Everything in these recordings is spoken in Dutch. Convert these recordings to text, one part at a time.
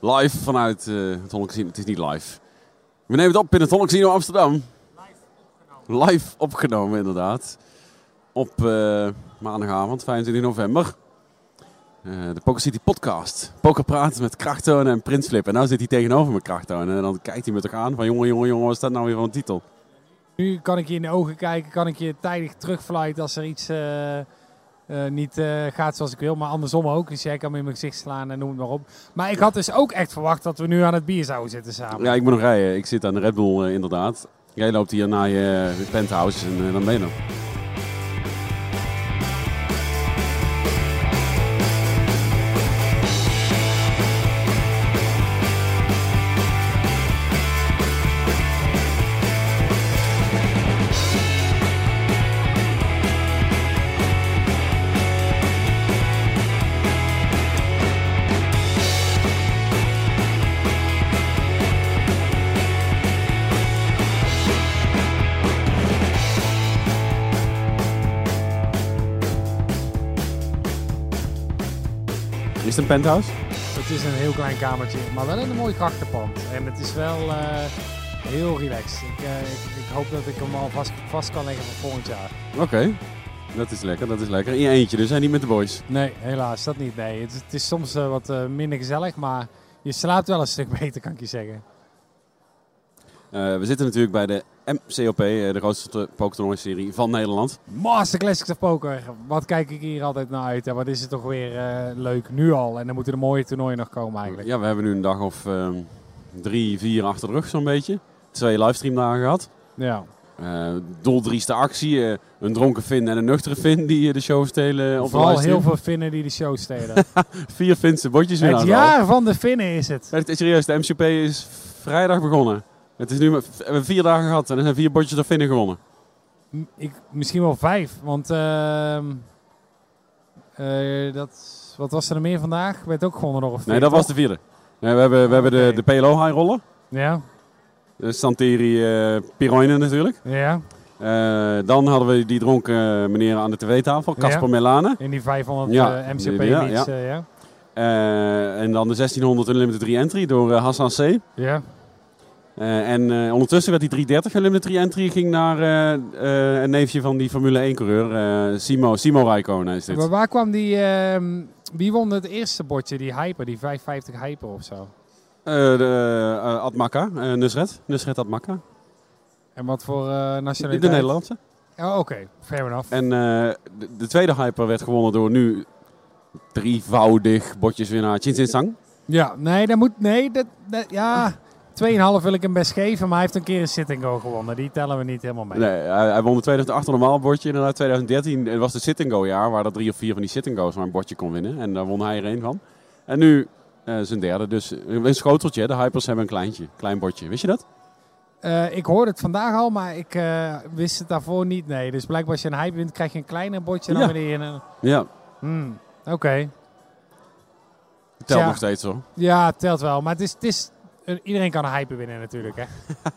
Live vanuit uh, het Holland. Het is niet live. We nemen het op in het Holland Casino Amsterdam. Live opgenomen. Inderdaad. Op uh, maandagavond, 25 november. Uh, de Poker City podcast. Poker praten met Krachttonen en Prins. En nou zit hij tegenover me Krachttonen. En dan kijkt hij met elkaar aan van jongen, jongen, jongen, wat dat nou weer van een titel? Nu kan ik je in de ogen kijken, kan ik je tijdig terugfluiten als er iets niet uh, gaat zoals ik wil. Maar andersom ook. Dus jij kan me in mijn gezicht slaan en noem het maar op. Maar ik had dus ook echt verwacht dat we nu aan het bier zouden zitten samen. Ja, ik moet nog rijden. Ik zit aan de Red Bull inderdaad. Jij loopt hier naar je penthouse en dan ben je nog. Penthouse? Het is een heel klein kamertje, maar wel in een mooi grachtenpand. En het is wel uh, heel relaxed. Ik, uh, ik, ik, hoop dat ik hem al vast, vast kan leggen voor volgend jaar. Oké, okay. dat is lekker, dat is lekker. In je eentje dus, en niet met de boys? Nee, helaas, dat niet. Nee. Het, het is soms uh, wat minder gezellig, maar je slaapt wel een stuk beter, kan ik je zeggen. we zitten natuurlijk bij de MCOP, de grootste pokertoernooi-serie van Nederland. Master Classics of Poker. Wat kijk ik hier altijd naar uit. En wat is het toch weer uh, leuk nu al. En dan moeten de mooie toernooien nog komen eigenlijk. Ja, we hebben nu een dag of uh, drie, vier achter de rug zo'n beetje. Twee livestreamdagen gehad. Ja. Uh, doldrieste actie. een dronken Fin en een nuchtere Fin die de show stelen op Vooral heel veel Finnen die de show stelen. vier Finse botjes weer Het jaar van de Finnen is het. het is serieus, de MCP is vrijdag begonnen. Het is nu we hebben vier dagen gehad en er zijn vier botjes door Finnen gewonnen. Ik, misschien wel vijf, want uh, uh, dat, wat was er er meer vandaag? Werd ook gewonnen nog of Nee, dat was de vierde. Nee, we hebben, we hebben de, de PLO high rollen. Ja. De Santeri uh, Piroinen natuurlijk. Ja. Uh, dan hadden we die dronken meneer aan de tv-tafel, Casper ja. Melane. In die 500 ja, uh, MCP ja, en dan de 1600 Unlimited Re-Entry door uh, Hassan C. Ja. Uh, en uh, ondertussen werd die 330 Unlimited Re-Entry ging naar uh, een neefje van die Formule 1-coureur, Simo, Simo Räikkönen is dit. Maar waar kwam die, ehm, wie won het eerste bordje, die Hyper, die 550 Hyper of zo? de Admaka, Nusret, Nusret Admaka. En wat voor nationaliteit? De Nederlandse. Oh, oké, okay. fair enough. En de, de, tweede Hyper werd gewonnen door nu drievoudig bordjeswinnaar Chin Sang. Ja, nee, dat moet, nee, dat, dat ja... 2,5 wil ik hem best geven, maar hij heeft een keer een sitting go gewonnen. Die tellen we niet helemaal mee. Nee, hij, hij won de 2008 normaal bordje. Inderdaad, 2013 was de sitting go jaar, waar er drie of vier van die sitting go's maar een bordje kon winnen. En daar won hij er een van. En nu uh, zijn derde, dus een schoteltje. De Hypers hebben een kleintje, klein bordje. Wist je dat? Uh, ik hoorde het vandaag al, maar ik uh, wist het daarvoor niet. Nee, dus blijkbaar als je een hype wint, krijg je een kleiner bordje dan ja. wanneer je een... Ja. Hmm, Oké. Okay. Telt ja. nog steeds hoor. Ja, het telt wel. Maar het is, het is iedereen kan een hype winnen natuurlijk. Hè?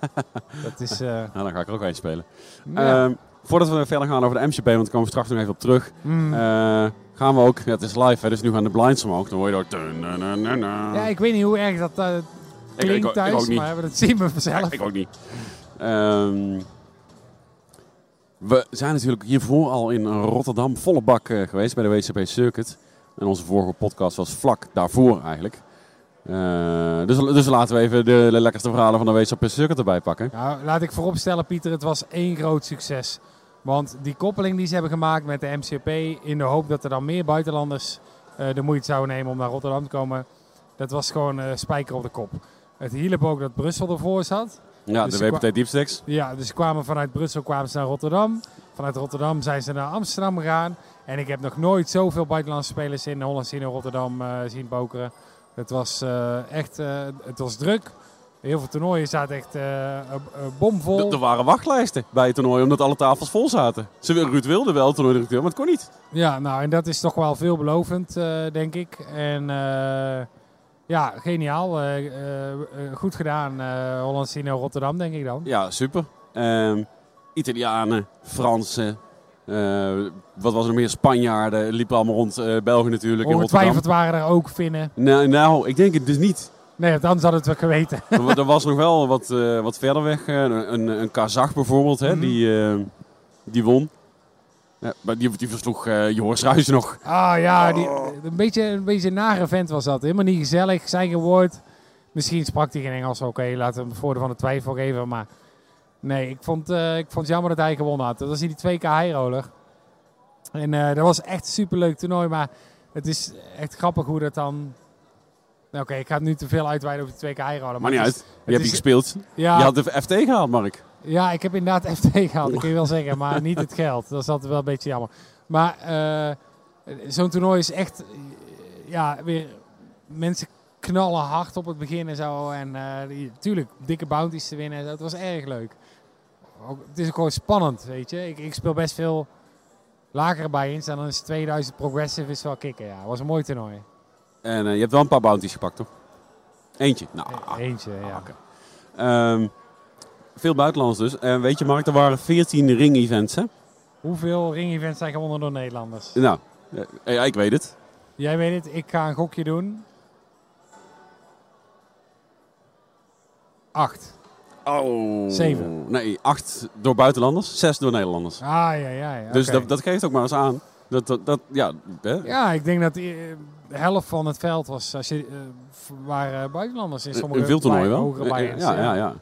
dat is, uh... nou, dan ga ik er ook een spelen. Ja. Uh, voordat we verder gaan over de MCP, want daar komen we straks nog even op terug. Mm. Uh, gaan we ook, ja, het is live, hè, dus nu gaan de blinds omhoog. Dan hoor je door. Ja, ik weet niet hoe erg dat uh, klinkt ik, thuis, ik maar dat zien we vanzelf. Ja, ik ook niet. Um, we zijn natuurlijk hiervoor al in Rotterdam volle bak geweest bij de WCP Circuit. En onze vorige podcast was vlak daarvoor eigenlijk. Uh, dus, dus laten we even de, lekkerste verhalen van de WCP Circuit erbij pakken. Nou, laat ik vooropstellen, Pieter, het was één groot succes. Want die koppeling die ze hebben gemaakt met de MCP, in de hoop dat er dan meer buitenlanders uh, de moeite zouden nemen om naar Rotterdam te komen, dat was gewoon uh, spijker op de kop. Het hielp ook dat Brussel ervoor zat. Ja, dus de WPT Deepsticks. Ja, dus ze kwamen vanuit Brussel kwamen ze naar Rotterdam. Vanuit Rotterdam zijn ze naar Amsterdam gegaan. En ik heb nog nooit zoveel buitenlandse spelers in Holland in Rotterdam zien pokeren. Het was uh, echt uh, het was druk. Heel veel toernooien zaten echt uh, bomvol. Er waren wachtlijsten bij het toernooi omdat alle tafels vol zaten. Ze, Ruud wilde wel toernooidirecteur, maar het kon niet. Ja, nou en dat is toch wel veelbelovend, denk ik. En ja, geniaal. goed gedaan, Hollandsino Rotterdam, denk ik dan. Ja, super. Um, Italianen, Fransen, uh, wat was er meer? Spanjaarden liepen allemaal rond uh, België natuurlijk. Ongetwijfeld waren er ook Finnen. Nou, nou, ik denk het dus niet. Nee, anders hadden we het wel geweten. er, er was nog wel wat, eh, wat verder weg. eh, een, een, een Kazach bijvoorbeeld, hè, Mhm. die, eh, die won. Ja, maar die, die versloeg eh Joris Ruijs nog. Ah ja, die, een, beetje, een beetje een nare vent was dat. Helemaal niet gezellig, zijn gewoord. Misschien sprak hij geen Engels. Oké, laten we hem het voordeel van de twijfel geven. Maar nee, ik vond, eh, ik vond het jammer dat hij gewonnen had. Dat was in die 2K high-roller. En eh, dat was echt een superleuk toernooi. Maar het is echt grappig hoe dat dan... Nou, Oké, ik ga het nu te veel uitweiden over die 2K high-roller. Maar niet uit. Je hebt die gespeeld. Ja, Je had de FT gehaald, Mark. ja, ik heb inderdaad FT gehaald, dat kun je wel zeggen, maar niet het geld. Dat is altijd wel een beetje jammer. Maar eh, zo'n toernooi is echt, ja, weer mensen knallen hard op het begin en zo. En natuurlijk, dikke bounties te winnen. Het was erg leuk. Ook, het is ook gewoon spannend, weet je. Ik, ik speel best veel lagere bij in. Dan is 2000 progressive is wel kicken, ja. Was een mooi toernooi. En eh, je hebt wel een paar bounties gepakt, toch? Eentje. Nou, E- Eentje, ja. Ehm, veel buitenlanders dus. En weet je, Mark, er waren 14 ring-events, hè? Hoeveel ring-events zijn gewonnen door Nederlanders? Nou, eh, ja, ik weet het. Jij weet het, ik ga een gokje doen. Acht. Oh. Zeven. Nee, acht door buitenlanders, zes door Nederlanders. Ah, ja, ja. ja. Dus dat, dat geeft ook maar eens aan. Dat, dat, dat ja, hè? Ja, ik denk dat eh, de helft van het veld was, als je, eh, waren buitenlanders in sommige een wel. Eh, buy-ins, ja, ja, ja.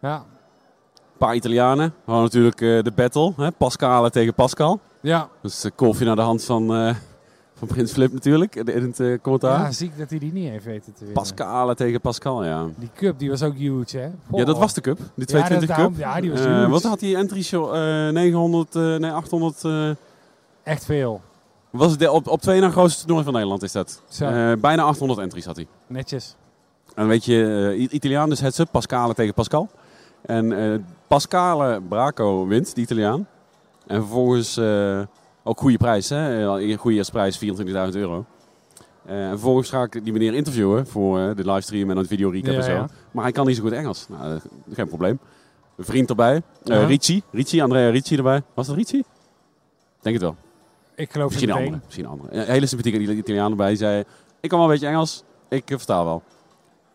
ja. Een paar Italianen. We hadden natuurlijk eh, de battle, hè? Pascale tegen Pascal. Ja, Dus uh, kolfje naar de hand van, eh, van Prins Flip natuurlijk, in het eh, commentaar. ja, ziek dat hij die niet heeft weten te winnen. Pascale tegen Pascal, ja. Die cup, die was ook huge, hè? Ja, dat was de cup, de 22 dat- cup. ja, die was Eh, huge. wat had die entry show? eh 900, eh, nee 800. eh, Echt veel. was het de, op, op twee na grootste toernooi van Nederland is dat. Zo, bijna 800 entries had hij. netjes. En weet je, Italiaan dus heads up, Pascale tegen Pascal. En Pascale Braco wint, de Italiaan. En vervolgens ook goede prijs, hè? Eh, Goede eerste prijs, 24.000 euro. Eh, en vervolgens ga ik die meneer interviewen voor eh, de livestream en een video recap Ja, en zo. ja. Maar hij kan niet zo goed Engels. Nou, geen probleem. Een vriend erbij. Ja. Ricci, Ricci, Andrea Ricci erbij. Was dat Ricci? Denk het wel. Ik geloof Misschien een andere. Misschien een andere. Een hele sympathieke Italiaan erbij. Die zei, ik kan wel een beetje Engels. Ik versta wel.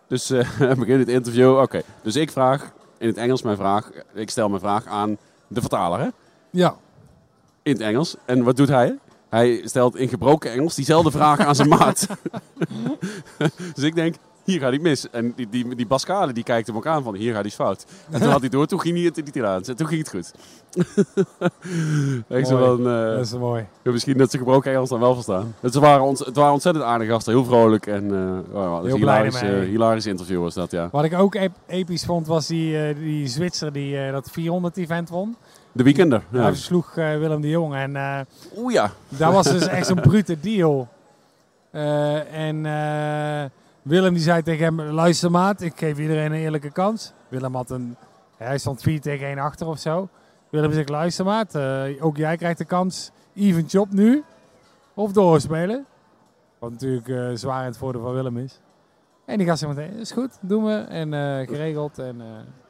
Dus beginnen het interview. Oké, dus ik vraag in het Engels mijn vraag. Ik stel mijn vraag aan de vertaler hè? Ja, in het Engels. En wat doet hij? Hij stelt in gebroken Engels diezelfde vraag aan zijn maat. dus ik denk, hier gaat hij mis. En die, die, die Pascale die kijkt hem ook aan van, hier gaat hij fout. En toen had hij door, toen ging hij het in Italiaans. En toen ging het goed. Echt zo Mooi. van, eh, dat is mooi. misschien dat ze gebroken Engels dan wel verstaan. Het waren, ont, het waren ontzettend aardige gasten, heel vrolijk. En eh oh, Heel hilarisch, hilarisch interview was dat, ja. Wat ik ook ep- episch vond, was die, eh, die Zwitser die dat 400-event won. De weekender. Ja. Hij versloeg eh, Willem de Jong en... eh, Oeh ja. Dat was dus echt zo'n brute deal. Eh, en Willem die zei tegen hem, luister maat, ik geef iedereen een eerlijke kans. Willem had een, hij stond 4 tegen 1 achter of zo. Willem zegt, luister maat, ook jij krijgt de kans, even job nu, of doorspelen. Wat natuurlijk zwaar in het voordeel van Willem is. En die gast zei meteen, is goed, doen we. En eh, geregeld. En, eh,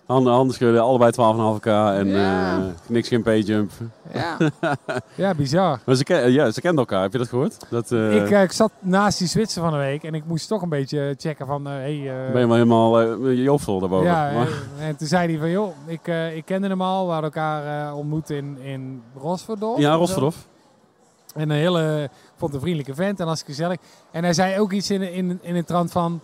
Handen, handen schudden, allebei 12,5k en Ja. eh, niks geen payjump. ja. ja, bizar. Maar ze, ken, ja, ze kenden elkaar, heb je dat gehoord? Dat, Ik, ik zat naast die Zwitser van de week en ik moest toch een beetje checken van, hey, ben je wel helemaal uh, hoofdvol daarboven. Ja, Maar- en, en toen zei hij van, joh, ik, ik kende hem al. We hadden elkaar ontmoet in, in Rosverdorf. ja. Rosverdorf. En een hele, ik vond een vriendelijke vent en als gezellig. En hij zei ook iets in, in, in het trant van,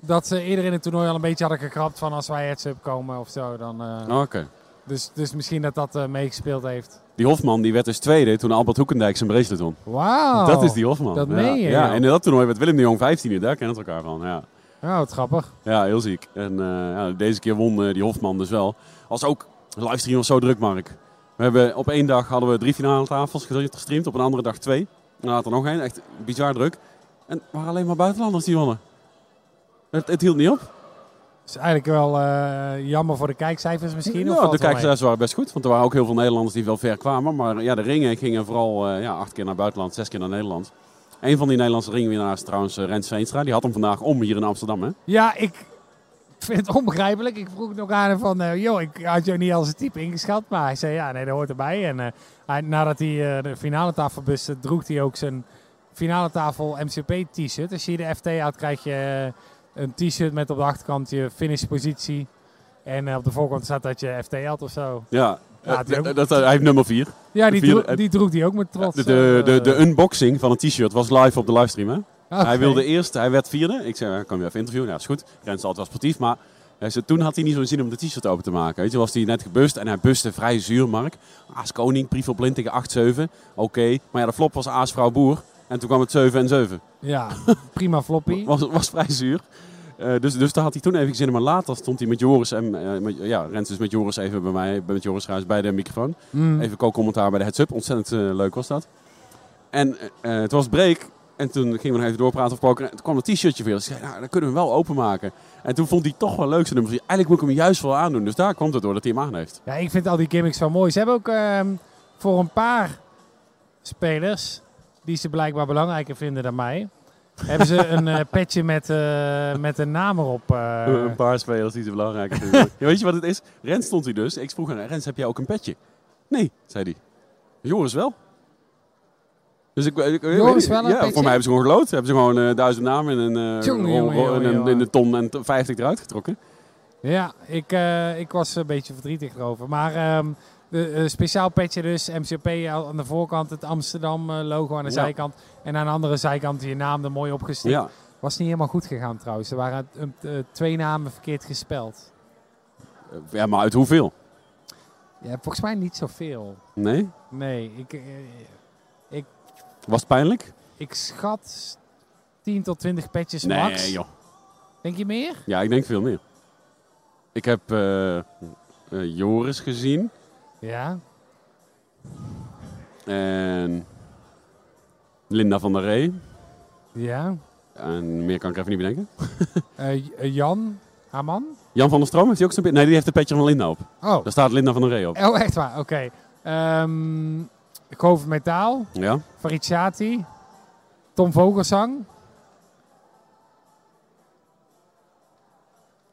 dat ze eerder in het toernooi al een beetje hadden gekrapt van als wij heads-up komen of zo. Dan, eh, Oh, Oké. dus, dus misschien dat dat eh, meegespeeld heeft. Die Hofman die werd dus tweede toen Albert Hoekendijk zijn bracelet won. Wauw. Dat is die Hofman. dat ja. meen je, Ja, en in dat toernooi werd Willem de Jong 15e, daar kennen ze elkaar van. Ja, Oh, wat grappig. ja heel ziek. En eh, ja, deze keer won die Hofman dus wel. Als ook, de livestream was zo druk, Mark. We hebben, op één dag hadden we drie finale tafels gestreamd, op een andere dag twee. En later nog één, echt bizar druk. En het waren alleen maar buitenlanders die wonnen. Het, het hield niet op. is eigenlijk wel eh, jammer voor de kijkcijfers misschien. Ja, valt de kijkers waren best goed. Want er waren ook heel veel Nederlanders die wel ver kwamen. Maar ja, de ringen gingen vooral eh, ja, acht keer naar buitenland, zes keer naar Nederland. Een van die Nederlandse ringwinnaars is trouwens eh, Rens Veenstra. Die had hem vandaag om hier in Amsterdam. Hè? Ja, ik vind het onbegrijpelijk. Ik vroeg nog aan hem van, joh, ik had jou niet als een type ingeschat. Maar hij zei, ja, nee, dat hoort erbij. En hij, nadat hij de finale tafel buste, droeg hij ook zijn finale tafel MCP t-shirt. Als je de FT had, krijg je een t-shirt met op de achterkant je finishpositie. En eh, op de voorkant staat dat je FT had of zo. Ja, Ja, eh, ook- dat, hij heeft nummer 4. Ja, die, die droeg die ook met trots. De, de, de, de eh, unboxing van het t-shirt was live op de livestream. Hè? oké. Hij wilde eerst, hij werd vierde. Ik zei, kan je even interviewen? Ja, is goed. Rens altijd wel sportief, maar hij zei, toen had hij niet zo'n zin om de t-shirt open te maken. Weet je, was hij net gebust en hij buste vrij zuur, Mark. Aas Koning, Privel Blind tegen 8-7. Oké, maar ja, de flop was Aas Vrouw Boer. En toen kwam het 7 en 7. Ja, prima floppy. Was, was vrij zuur. Eh, dus, dus daar had hij toen even zin in. Maar later stond hij met Joris en eh, met, ja, Rens dus met Joris even bij mij, met Joris Ruijs bij de microfoon. Mm. Even co-commentaar bij de heads-up. Ontzettend eh, leuk was dat. En het was break. En toen gingen we nog even doorpraten over poker. En toen kwam het t-shirtje weer. Dus ik zei, nou, dan kunnen we hem wel openmaken. En toen vond hij toch wel leuk zijn nummer 4. Eigenlijk moet ik hem juist wel aandoen. Dus daar komt het door dat hij hem aan heeft. Ja, ik vind al die gimmicks wel mooi. Ze hebben ook ehm, voor een paar spelers, die ze blijkbaar belangrijker vinden dan mij, hebben ze een eh, petje met, eh, met een naam erop. eh. een paar spelers die ze belangrijk vinden. ja, weet je wat het is? Rens stond hij dus. Ik vroeg aan Rens, heb jij ook een petje? Nee, zei hij. Joris wel. Dus ik, ik, Joris wel een ja, petje? voor mij hebben ze gewoon geloot. Hebben ze gewoon eh, duizend namen in een, eh, Tjonge, rol- jonge, rol- jonge, in een, in een ton en 50 eruit getrokken. Ja, ik, eh, ik was een beetje verdrietig erover. Maar ehm, de eh, speciaal petje dus, MCP aan de voorkant, het Amsterdam eh, logo aan de Ja. zijkant. En aan de andere zijkant je naam er mooi opgestikt. Ja, Was niet helemaal goed gegaan trouwens. Er waren eh, twee namen verkeerd gespeld. ja, maar uit hoeveel? Ja, volgens mij niet zoveel. Nee? Nee, ik, eh, Was het pijnlijk? ik schat 10 tot 20 petjes max. Nee, joh. Denk je meer? Ja, ik denk veel meer. Ik heb Joris gezien. Ja. En Linda van der Ree. Ja. En meer kan ik even niet bedenken. Eh, Jan Haman? Jan van der Stroom, heeft hij ook zo'n... pe- Nee, die heeft een petje van Linda op. Oh. Daar staat Linda van der Ree op. oh, echt waar. Oké. Ehm Grove Metaal. Ja? Fariciati. Tom Vogelsang.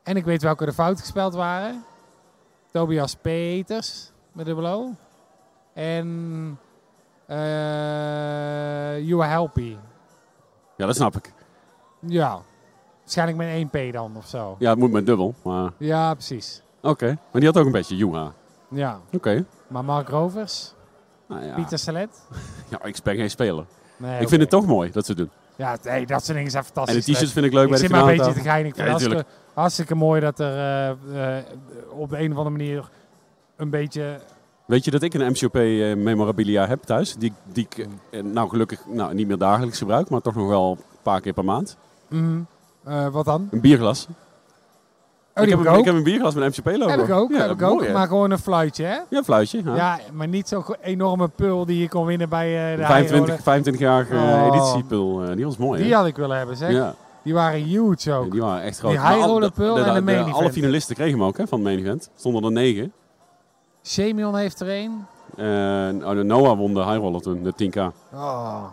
En ik weet welke er fout gespeld waren. Tobias Peters met dubbel. En eh Juha Helpy. Ja, dat snap ik. Ja, waarschijnlijk met één P dan of zo. Ja, het moet met dubbel. Maar Ja, precies. oké. Maar die had ook een beetje Juha. Ja, Oké. maar Mark Rovers, Nou ja. Pieter Salet. ja, ik ben geen speler. Nee, ik vind het toch mooi dat ze het doen. Ja, nee, dat soort dingen zijn En fantastisch. de t-shirts vind ik leuk ik bij de zit maar een beetje te. Ik vind Ja, hartstikke, hartstikke mooi dat er eh, eh, op de een of andere manier een beetje... Weet je dat ik een MCOP eh, memorabilia heb thuis? Die, die ik eh, nou gelukkig nou, niet meer dagelijks gebruik, maar toch nog wel een paar keer per maand. mm, eh, wat dan? Een bierglas. Oh, ik, heb ik een, ook. ik heb een bierglas met een MCP logo. Heb ik ook, Ja, heb ik ook. mooi, maar gewoon een fluitje, hè? Ja, een fluitje. Ja. Ja, maar niet zo'n enorme pul die je kon winnen bij de 25, Heijrode. 25-jarige Oh. editiepul. die was mooi. Die hè? had ik willen hebben, zeg. ja, Die waren huge ook. die waren echt groot. Die al- Heijrode pul en de main Alle finalisten kregen hem ook hè, van het main event. Stonden er negen. Shemion heeft er een. En oh, de Noah won de high roller toen, de 10k. Oh.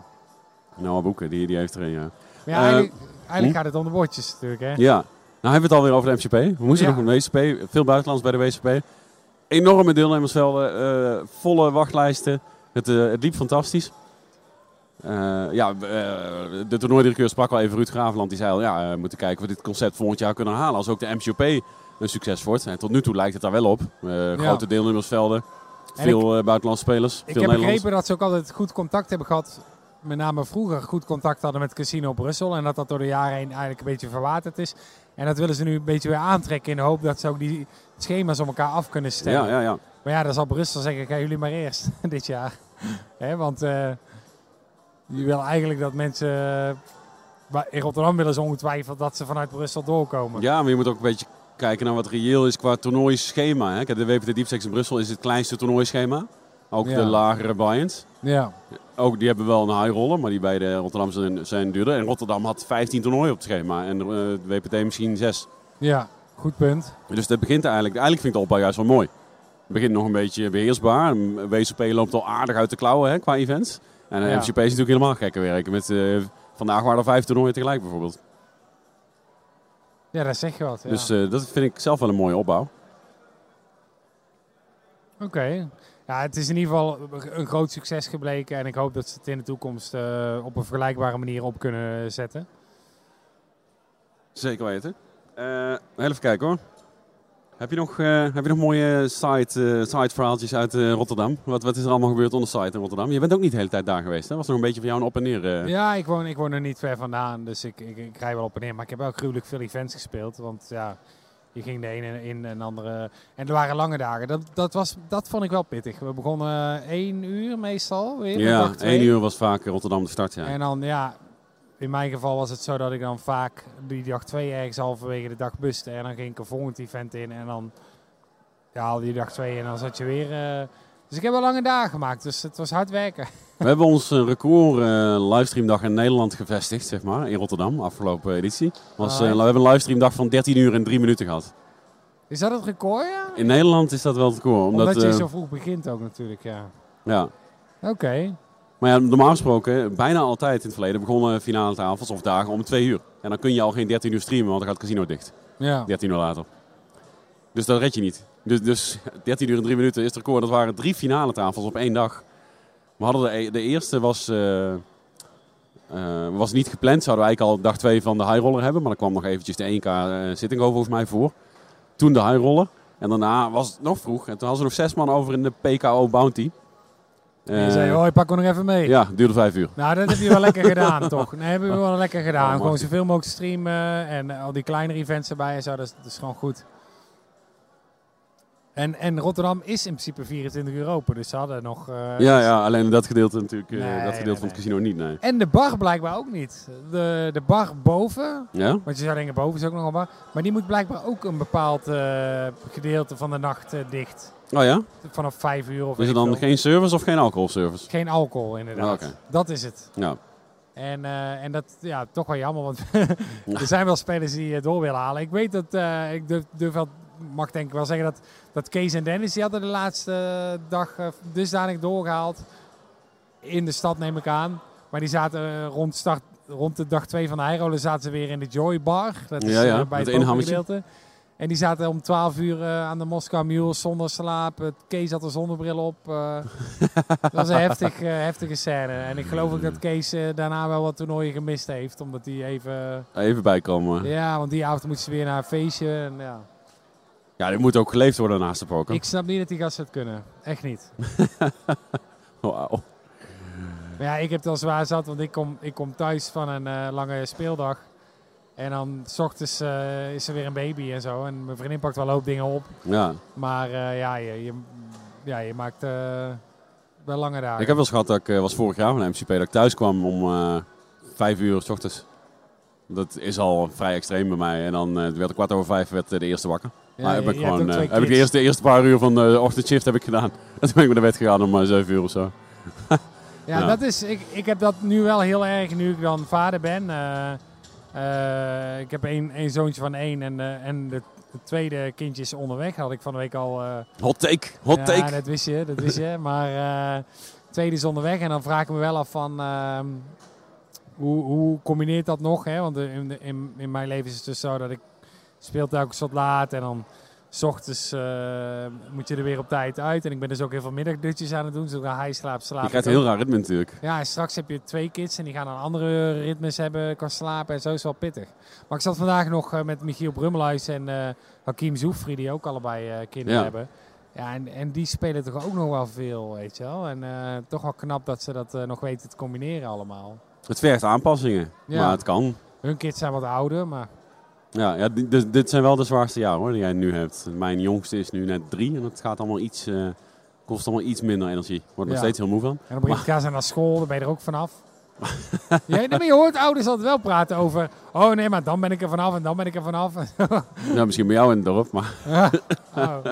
Noah Boeken, die, die heeft er een, ja. Maar ja, Eh, eigenlijk, eigenlijk hm? gaat het om de bordjes natuurlijk, hè? Ja, nou hebben we het alweer over de MCP. We moesten Ja. nog een WCP, veel buitenlands bij de WCP. Enorme deelnemersvelden, eh, volle wachtlijsten. Het, eh, het liep fantastisch. Eh, ja, eh, de toernooidirecteur sprak al even Ruud Graveland. Die zei al, ja, we moeten kijken of we dit concept volgend jaar kunnen halen. Als ook de MCP een succes wordt. En tot nu toe lijkt het daar wel op. Eh, Grote deelnemersvelden, En veel eh, buitenlandse spelers, Ik veel heb begrepen dat ze ook altijd goed contact hebben gehad. Met name vroeger goed contact hadden met Casino Brussel. En dat dat door de jaren heen eigenlijk een beetje verwaterd is. En dat willen ze nu een beetje weer aantrekken in de hoop dat ze ook die schema's om elkaar af kunnen stellen. Ja, ja, ja. Maar ja, dan zal Brussel zeggen, gaan jullie maar eerst dit jaar. Hè, want eh, je wil eigenlijk dat mensen... in Rotterdam willen ze ongetwijfeld dat ze vanuit Brussel doorkomen. Ja, maar je moet ook een beetje kijken naar wat reëel is qua toernooischema. Hè. Kijk, De WPT Deep Six in Brussel is het kleinste toernooischema. Ook Ja. de lagere buy-ins. Ja. Ook die hebben wel een high roller, maar die bij de Rotterdam zijn, zijn duurder. En Rotterdam had 15 toernooien op het schema en eh, de WPT misschien 6. ja, goed punt. Dus dat begint eigenlijk, eigenlijk vind ik de opbouw juist wel mooi. Het begint nog een beetje beheersbaar. WCP loopt al aardig uit de klauwen hè, qua events. En de Ja. MCP is natuurlijk helemaal gekke werken. Met, eh, vandaag waren er vijf toernooien tegelijk bijvoorbeeld. Ja, dat zeg je wat. Ja. Dus eh, dat vind ik zelf wel een mooie opbouw. Oké. Ja, het is in ieder geval een groot succes gebleken. En ik hoop dat ze het in de toekomst eh, op een vergelijkbare manier op kunnen zetten. Zeker weten. Eh, even kijken hoor. Heb je nog, eh, heb je nog mooie site, eh, site verhaaltjes uit eh, Rotterdam? Wat, wat is er allemaal gebeurd on de site in Rotterdam? Je bent ook niet de hele tijd daar geweest, hè? Was nog een beetje voor jou een op en neer? Ja, ik woon, ik woon er niet ver vandaan, dus ik, ik, ik rij wel op en neer. Maar ik heb ook gruwelijk veel events gespeeld, want ja, je ging de ene in en de andere. En er waren lange dagen. Dat, dat, was, dat vond ik wel pittig. We begonnen één uur meestal weer. ja, één uur was vaak Rotterdam de start, ja. En dan, ja, in mijn geval was het zo dat ik dan vaak die dag twee ergens halverwege de dag buste. En dan ging ik een volgend event in en dan ja, haalde die dag twee en dan zat je weer... eh, dus ik heb wel lange dagen gemaakt, dus het was hard werken. We hebben ons eh, record eh, livestreamdag in Nederland gevestigd, zeg maar, in Rotterdam, afgelopen editie. Was, Ah, we hebben een livestreamdag van 13 uur en 3 minuten gehad. Is dat het record, ja? In Nederland is dat wel het record. Omdat, Omdat je zo vroeg begint ook natuurlijk, ja. ja. Oké. Maar ja, normaal gesproken, bijna altijd in het verleden, begonnen finale tafels of dagen om 2 uur. En dan kun je al geen 13 uur streamen, want dan gaat het casino dicht. Ja. 13 uur later. Dus dat red je niet. Dus, dus 13 uur en 3 minuten is het record. Dat waren drie finale tafels op één dag. We hadden de, de eerste was, eh, eh, was niet gepland. Zouden we eigenlijk al dag 2 van de high roller hebben. Maar dan kwam nog eventjes de 1K eh, zitting over volgens mij voor. Toen de high roller. En daarna was het nog vroeg. En toen hadden ze nog zes man over in de PKO Bounty. En je Eh, zei, oh, ik pak hem nog even mee. ja, duurde vijf uur. Nou, dat heb je wel lekker gedaan, toch? Nee, hebben we wel lekker gedaan. Oh, gewoon zoveel mogelijk streamen en eh, al die kleinere events erbij en zo. Dat is, dat is gewoon goed. En, en Rotterdam is in principe 24 uur open, dus ze hadden nog... eh, Ja, ja, alleen dat gedeelte natuurlijk. eh, Nee, dat gedeelte nee, van het nee. casino niet, nee. En de bar blijkbaar ook niet. De, de bar boven, Ja? want je zou denken boven is ook nog een bar, maar die moet blijkbaar ook een bepaald eh, gedeelte van de nacht eh, dicht. Oh ja? Vanaf 5 uur of Is er dan veel. geen service of geen alcoholservice? Geen alcohol, inderdaad. Ah. Dat is het. Ja. En, eh, en dat ja, toch wel jammer, want er zijn wel spelers die het door willen halen. Ik weet dat, eh, ik durf, durf wel, mag denk ik wel zeggen dat, dat Kees en Dennis, die hadden de laatste dag eh, dusdanig doorgehaald. In de stad neem ik aan. Maar die zaten eh, rond, start, rond de dag 2 van de Highroller zaten ze weer in de Joy Bar. Dat is Ja, ja, eh, bij het het inhammetje. En die zaten om 12 uur eh, aan de Moskou Mule zonder slaap. Kees had een zonnebril op. eh. dat was een heftig, eh, heftige scène. En ik geloof ook dat Kees daarna wel wat toernooien gemist heeft. Omdat hij even... Even bijkomen. Ja, want die avond moesten ze weer naar een feestje. En, ja. Ja, dit moet ook geleefd worden naast de poker. Ik snap niet dat die gasten het kunnen. Echt niet. Wauw. Maar ja, ik heb het al zwaar zat. Want ik kom, ik kom thuis van een lange speeldag. En dan s ochtends eh, is er weer een baby en zo. En mijn vriendin pakt wel een hoop dingen op. Ja. Maar eh, ja, je, je, ja, je maakt eh, wel lange dagen. Ik heb wel eens gehad dat ik, was vorig jaar van de MCP, dat ik thuis kwam om vijf uur s ochtends. Dat is al vrij extreem bij mij. En dan werd ik kwart over vijf werd de eerste wakker. Ja, maar heb ik gewoon, heb ik de eerste, de eerste paar uur van de ochtendshift heb ik gedaan. En toen ben ik naar de bed gegaan om zeven uur of zo. Ja, Ja. dat is, ik, ik heb dat nu wel heel erg, nu ik dan vader ben. Eh, ik heb één, zoontje van één en, eh, en de, het tweede kindje is onderweg. Had ik van de week al... eh, Hot take, hot ja, take. dat wist je, dat wist je. Maar het tweede is onderweg en dan vraag ik me wel af van... ehm, hoe, hoe combineert dat nog? Hè? Want in, in, in mijn leven is het dus zo dat ik speel telkens wat laat en dan... S ochtends eh, moet je er weer op tijd uit. En ik ben dus ook heel veel middagdutjes aan het doen. Zodra hij slaapt, slaap Je krijgt een heel raar ritme natuurlijk. Ja, en straks heb je twee kids en die gaan dan andere ritmes hebben qua slapen en zo is wel pittig. Maar ik zat vandaag nog eh, met Michiel Brummelhuis en eh Hakim Zoufri, die ook allebei kinderen Ja. hebben. Ja, en, en die spelen toch ook nog wel veel, weet je wel. En toch wel knap dat ze dat nog weten te combineren allemaal. Het vergt aanpassingen, Ja. maar het kan. Hun kids zijn wat ouder, maar Ja, ja di- dit, dit zijn wel de zwaarste jaren hoor, die jij nu hebt. Mijn jongste is nu net drie en het gaat allemaal iets, eh, kost allemaal iets minder energie. Wordt nog Ja. steeds heel moe van. en dan begint ze naar school, dan ben je er ook vanaf. ja, maar je hoort ouders altijd wel praten over... Oh nee, maar dan ben ik er vanaf en dan ben ik er vanaf. Ja, misschien bij jou in het dorp, maar Ja. Oh, eh,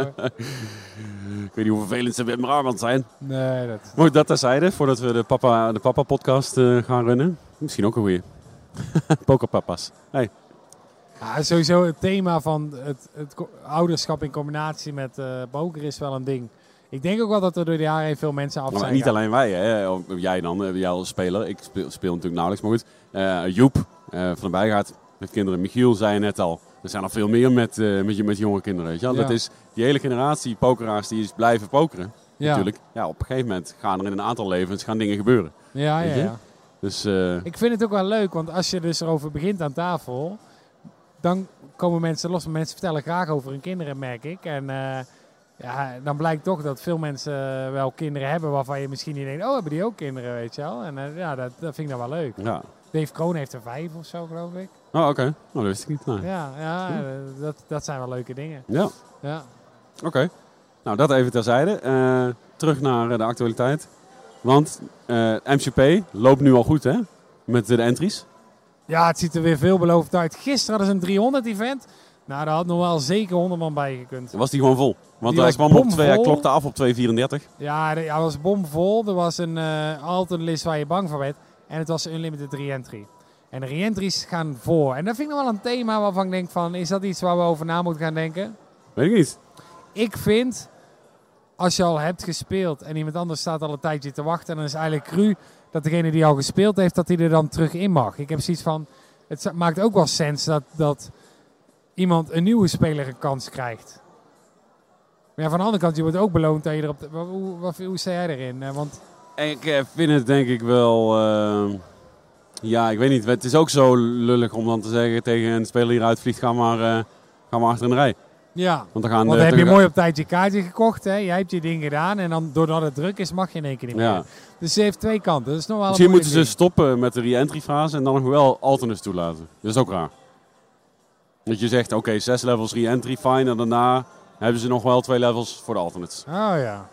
ik weet niet hoe vervelend ze met mijn armband zijn. nee, dat... Mooi dat terzijde, voordat we de Papa, de papa podcast eh, gaan runnen. Misschien ook een goeie. Pokerpapa's. Hey. Ja, sowieso het thema van het, het ouderschap in combinatie met eh poker is wel een ding. Ik denk ook wel dat er door de jaren heen veel mensen af Maar zijn. niet alleen wij, hè. Jij dan, eh, jij als speler. Ik speel, speel natuurlijk nauwelijks, maar goed. Eh, Joep eh, van de Bijgaard met kinderen. Michiel zei je net al. Er zijn nog veel meer met, eh, met, je- met jonge kinderen. Weet je? Ja. Dat is die hele generatie pokeraars die is blijven pokeren. ja. Natuurlijk. Ja, op een gegeven moment gaan er in een aantal levens gaan dingen gebeuren. Ja, ja, ja. Dus Ik vind het ook wel leuk, want als je dus erover begint aan tafel, dan komen mensen los. Mensen vertellen graag over hun kinderen, merk ik. En eh, ja, dan blijkt toch dat veel mensen wel kinderen hebben waarvan je misschien niet denkt, oh, hebben die ook kinderen, weet je wel. En eh, ja, dat, dat vind ik dan wel leuk. Ja. Dave Kroon heeft er vijf of zo, geloof ik. Oh, oké. Nou, dat wist ik niet. Nee. Ja, ja eh, dat, dat zijn wel leuke dingen. Ja, Ja. oké. Nou, dat even terzijde. Terug naar de actualiteit. Want MCP loopt nu al goed, hè? Met de entries. Ja, het ziet er weer veelbelovend uit. Gisteren hadden ze een 300-event. Nou, daar had nog wel zeker 100 man bij gekund. Was die gewoon vol. Want Die hij kwam op twee, hij klokte af op 2,34. Ja, het was bomvol. Er was een eh alternate list waar je bang voor werd. En het was unlimited re-entry. En de re-entries gaan voor. En dat vind ik nog wel een thema waarvan ik denk van... Is dat iets waar we over na moeten gaan denken? Weet ik niet. Ik vind, als je al hebt gespeeld en iemand anders staat al een tijdje te wachten... dan is eigenlijk cru dat degene die al gespeeld heeft, dat hij er dan terug in mag. Ik heb zoiets van... Het maakt ook wel sens dat, dat iemand, een nieuwe speler, een kans krijgt. Maar van de andere kant, je wordt ook beloond dat je erop... Hoe, wat- hoe sta jij erin? Eh, Want Ik eh, vind het denk ik wel... eh, ja, ik weet niet. Het is ook zo lullig om dan te zeggen tegen een speler die eruit vliegt... Ga maar, eh, ga maar achter in de rij. Ja, Want dan gaan want dan heb je mooi op tijd je kaartje gekocht. Hè? Jij hebt je ding gedaan. En dan doordat het druk is, mag je in één keer niet meer. Dus ze heeft twee kanten. Dat is nog wel Misschien moeten ze stoppen met de re-entry fase en dan nog wel alternates toelaten. Dat is ook raar. Dat je zegt, oké, zes levels re-entry, fine. En daarna hebben ze nog wel twee levels voor de alternates. Oh ja.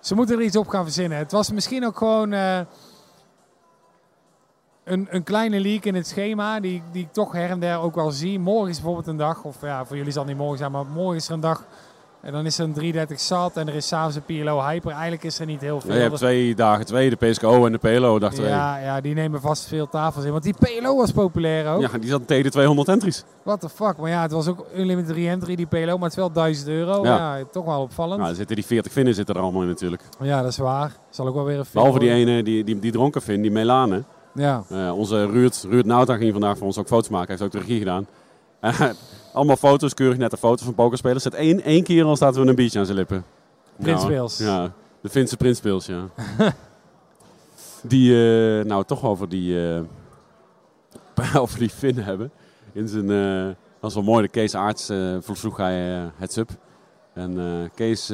Ze moeten er iets op gaan verzinnen. Het was misschien ook gewoon eh, een, een kleine leak in het schema. Die, die ik toch her en der ook wel zie. Morgen is bijvoorbeeld een dag. Of ja, voor jullie zal het niet morgen zijn. Maar morgen is er een dag. En dan is er een 330 zat. En er is s'avonds een PLO Hyper. Eigenlijk is er niet heel veel. Ja, je hebt twee dagen twee, de PSKO en de PLO, dag twee. Ja, Ja, ja, die nemen vast veel tafels in. Want die PLO was populair ook. die zat tegen de 200 entries. What the fuck. Maar ja, het was ook unlimited re-entry, die PLO. Maar het is wel 1000 euro. Ja. Ja, toch wel opvallend. Nou, er zitten die 40 vinnen zitten er allemaal in natuurlijk. Ja, dat is waar. Zal ook wel weer een Behalve die ene, die, die, die dronken Vin, die Melane. Ja. Eh, onze Ruud, Ruud Nauta ging vandaag voor ons ook foto's maken. Hij heeft ook de regie gedaan. Allemaal foto's, keurig nette foto's van pokerspelers. Zet één, één keer al staat er een biertje aan zijn lippen. Prins Ja, de Finse Prinspils, ja. die, eh, nou toch over die, eh, over die Finn hebben. In zijn, dat was wel mooi, de Kees Aarts vroeg hij heads up. En Kees,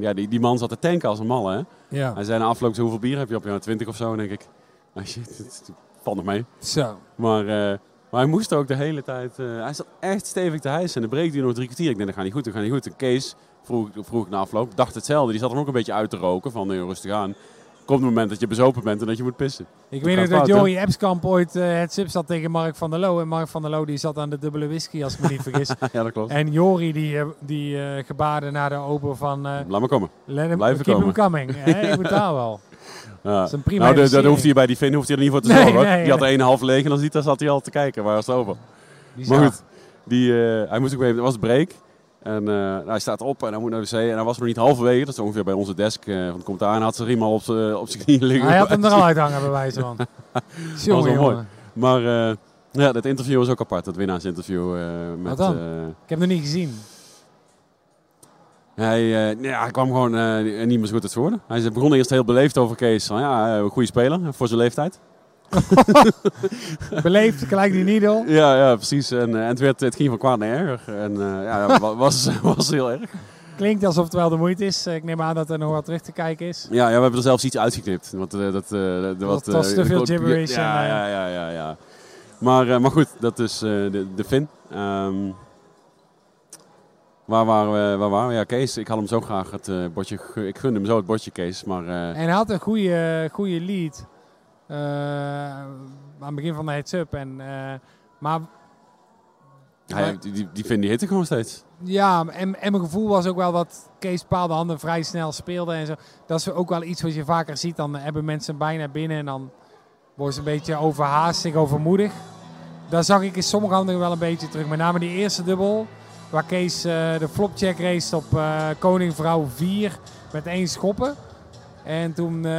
ja, die, die man zat te tanken als een malle, hè. Ja. Hij zei na afloop, hoeveel bier heb je op? Ja, 20 of zo, denk ik. Nou, shit, het valt nog mee. Zo. Maar, eh, maar hij moest ook de hele tijd... eh, hij zat echt stevig te hijsen. En dan breekt hij nog drie kwartier. Ik denk, dat gaat niet goed, dat gaat niet goed. En Kees, vroeg, vroeg ik na afloop, dacht hetzelfde. Die zat dan ook een beetje uit te roken. Van, nee, rustig aan. Komt het moment dat je bezopen bent en dat je moet pissen. Ik Dat weet nog dat? Joey Epskamp ooit eh het sub zat tegen Mark van der Loo. En Mark van der Loo die zat aan de dubbele whisky, als ik me niet vergis. ja, dat klopt. En Jori die, eh, die eh, gebaarde naar de open van... eh Laat maar komen. let him, Blijven keep komen. him coming. Hè, ik betaal wel. Ja. Dat is een prima nou, dat hoeft hij bij die Finn hoeft hij er niet voor te Nee, zorgen. hoor. nee, die had er een half leeg en als niet, dan zat hij al te kijken. Waar was het over? Bizar. Maar goed, die, eh, hij moest ook even, het was break. En eh, hij staat op en hij moet naar de wc. En hij was nog niet halverwege, dat is ongeveer bij onze desk eh, van de commentaar. En had zijn riem al op zijn knieën liggen. Hij had hem er al uit hangen, bij wijze van. Wel mooi. Maar ja, dat interview was ook apart, dat winnaarsinterview. met, Wat dan? Ik heb hem nog niet gezien. Hij, eh, ja, hij kwam gewoon eh, niet meer zo goed uit zijn woorden. Hij begon eerst heel beleefd over Kees. Van, ja, eh, een goede speler voor zijn leeftijd. Beleefd, gelijk die needle. Ja, ja precies. En, eh, en het, werd, het ging van kwaad naar erger. En eh, ja, was, was heel erg. Klinkt alsof het wel de moeite is. Ik neem aan dat er nog wat terug te kijken is. Ja, ja, we hebben er zelfs iets uitgeknipt. Want, eh, dat, eh, dat, wat, was eh, te veel gibberish Ja, eh, ja, ja, ja, ja. Maar, eh, maar goed, dat is eh, de, de Fin. Ehm, waar, waren we, waar waren we? Ja, Kees. Ik had hem zo graag het eh, bordje... Ik gunde hem zo het bordje, Kees. Maar eh, En hij had een goede, goede lead. eh, aan het begin van de heads-up. En, maar hij, die, die, die Fin die hitte gewoon steeds. ja, en, en mijn gevoel was ook wel dat Kees bepaalde handen vrij snel speelde. En zo. Dat is ook wel iets wat je vaker ziet. Dan hebben mensen bijna binnen en dan worden ze een beetje overhaastig, overmoedig. Daar zag ik in sommige handen wel een beetje terug. Met name die eerste dubbel. Waar Kees eh, de flopcheck race op eh, koning vrouw 4 met één schoppen. En toen eh,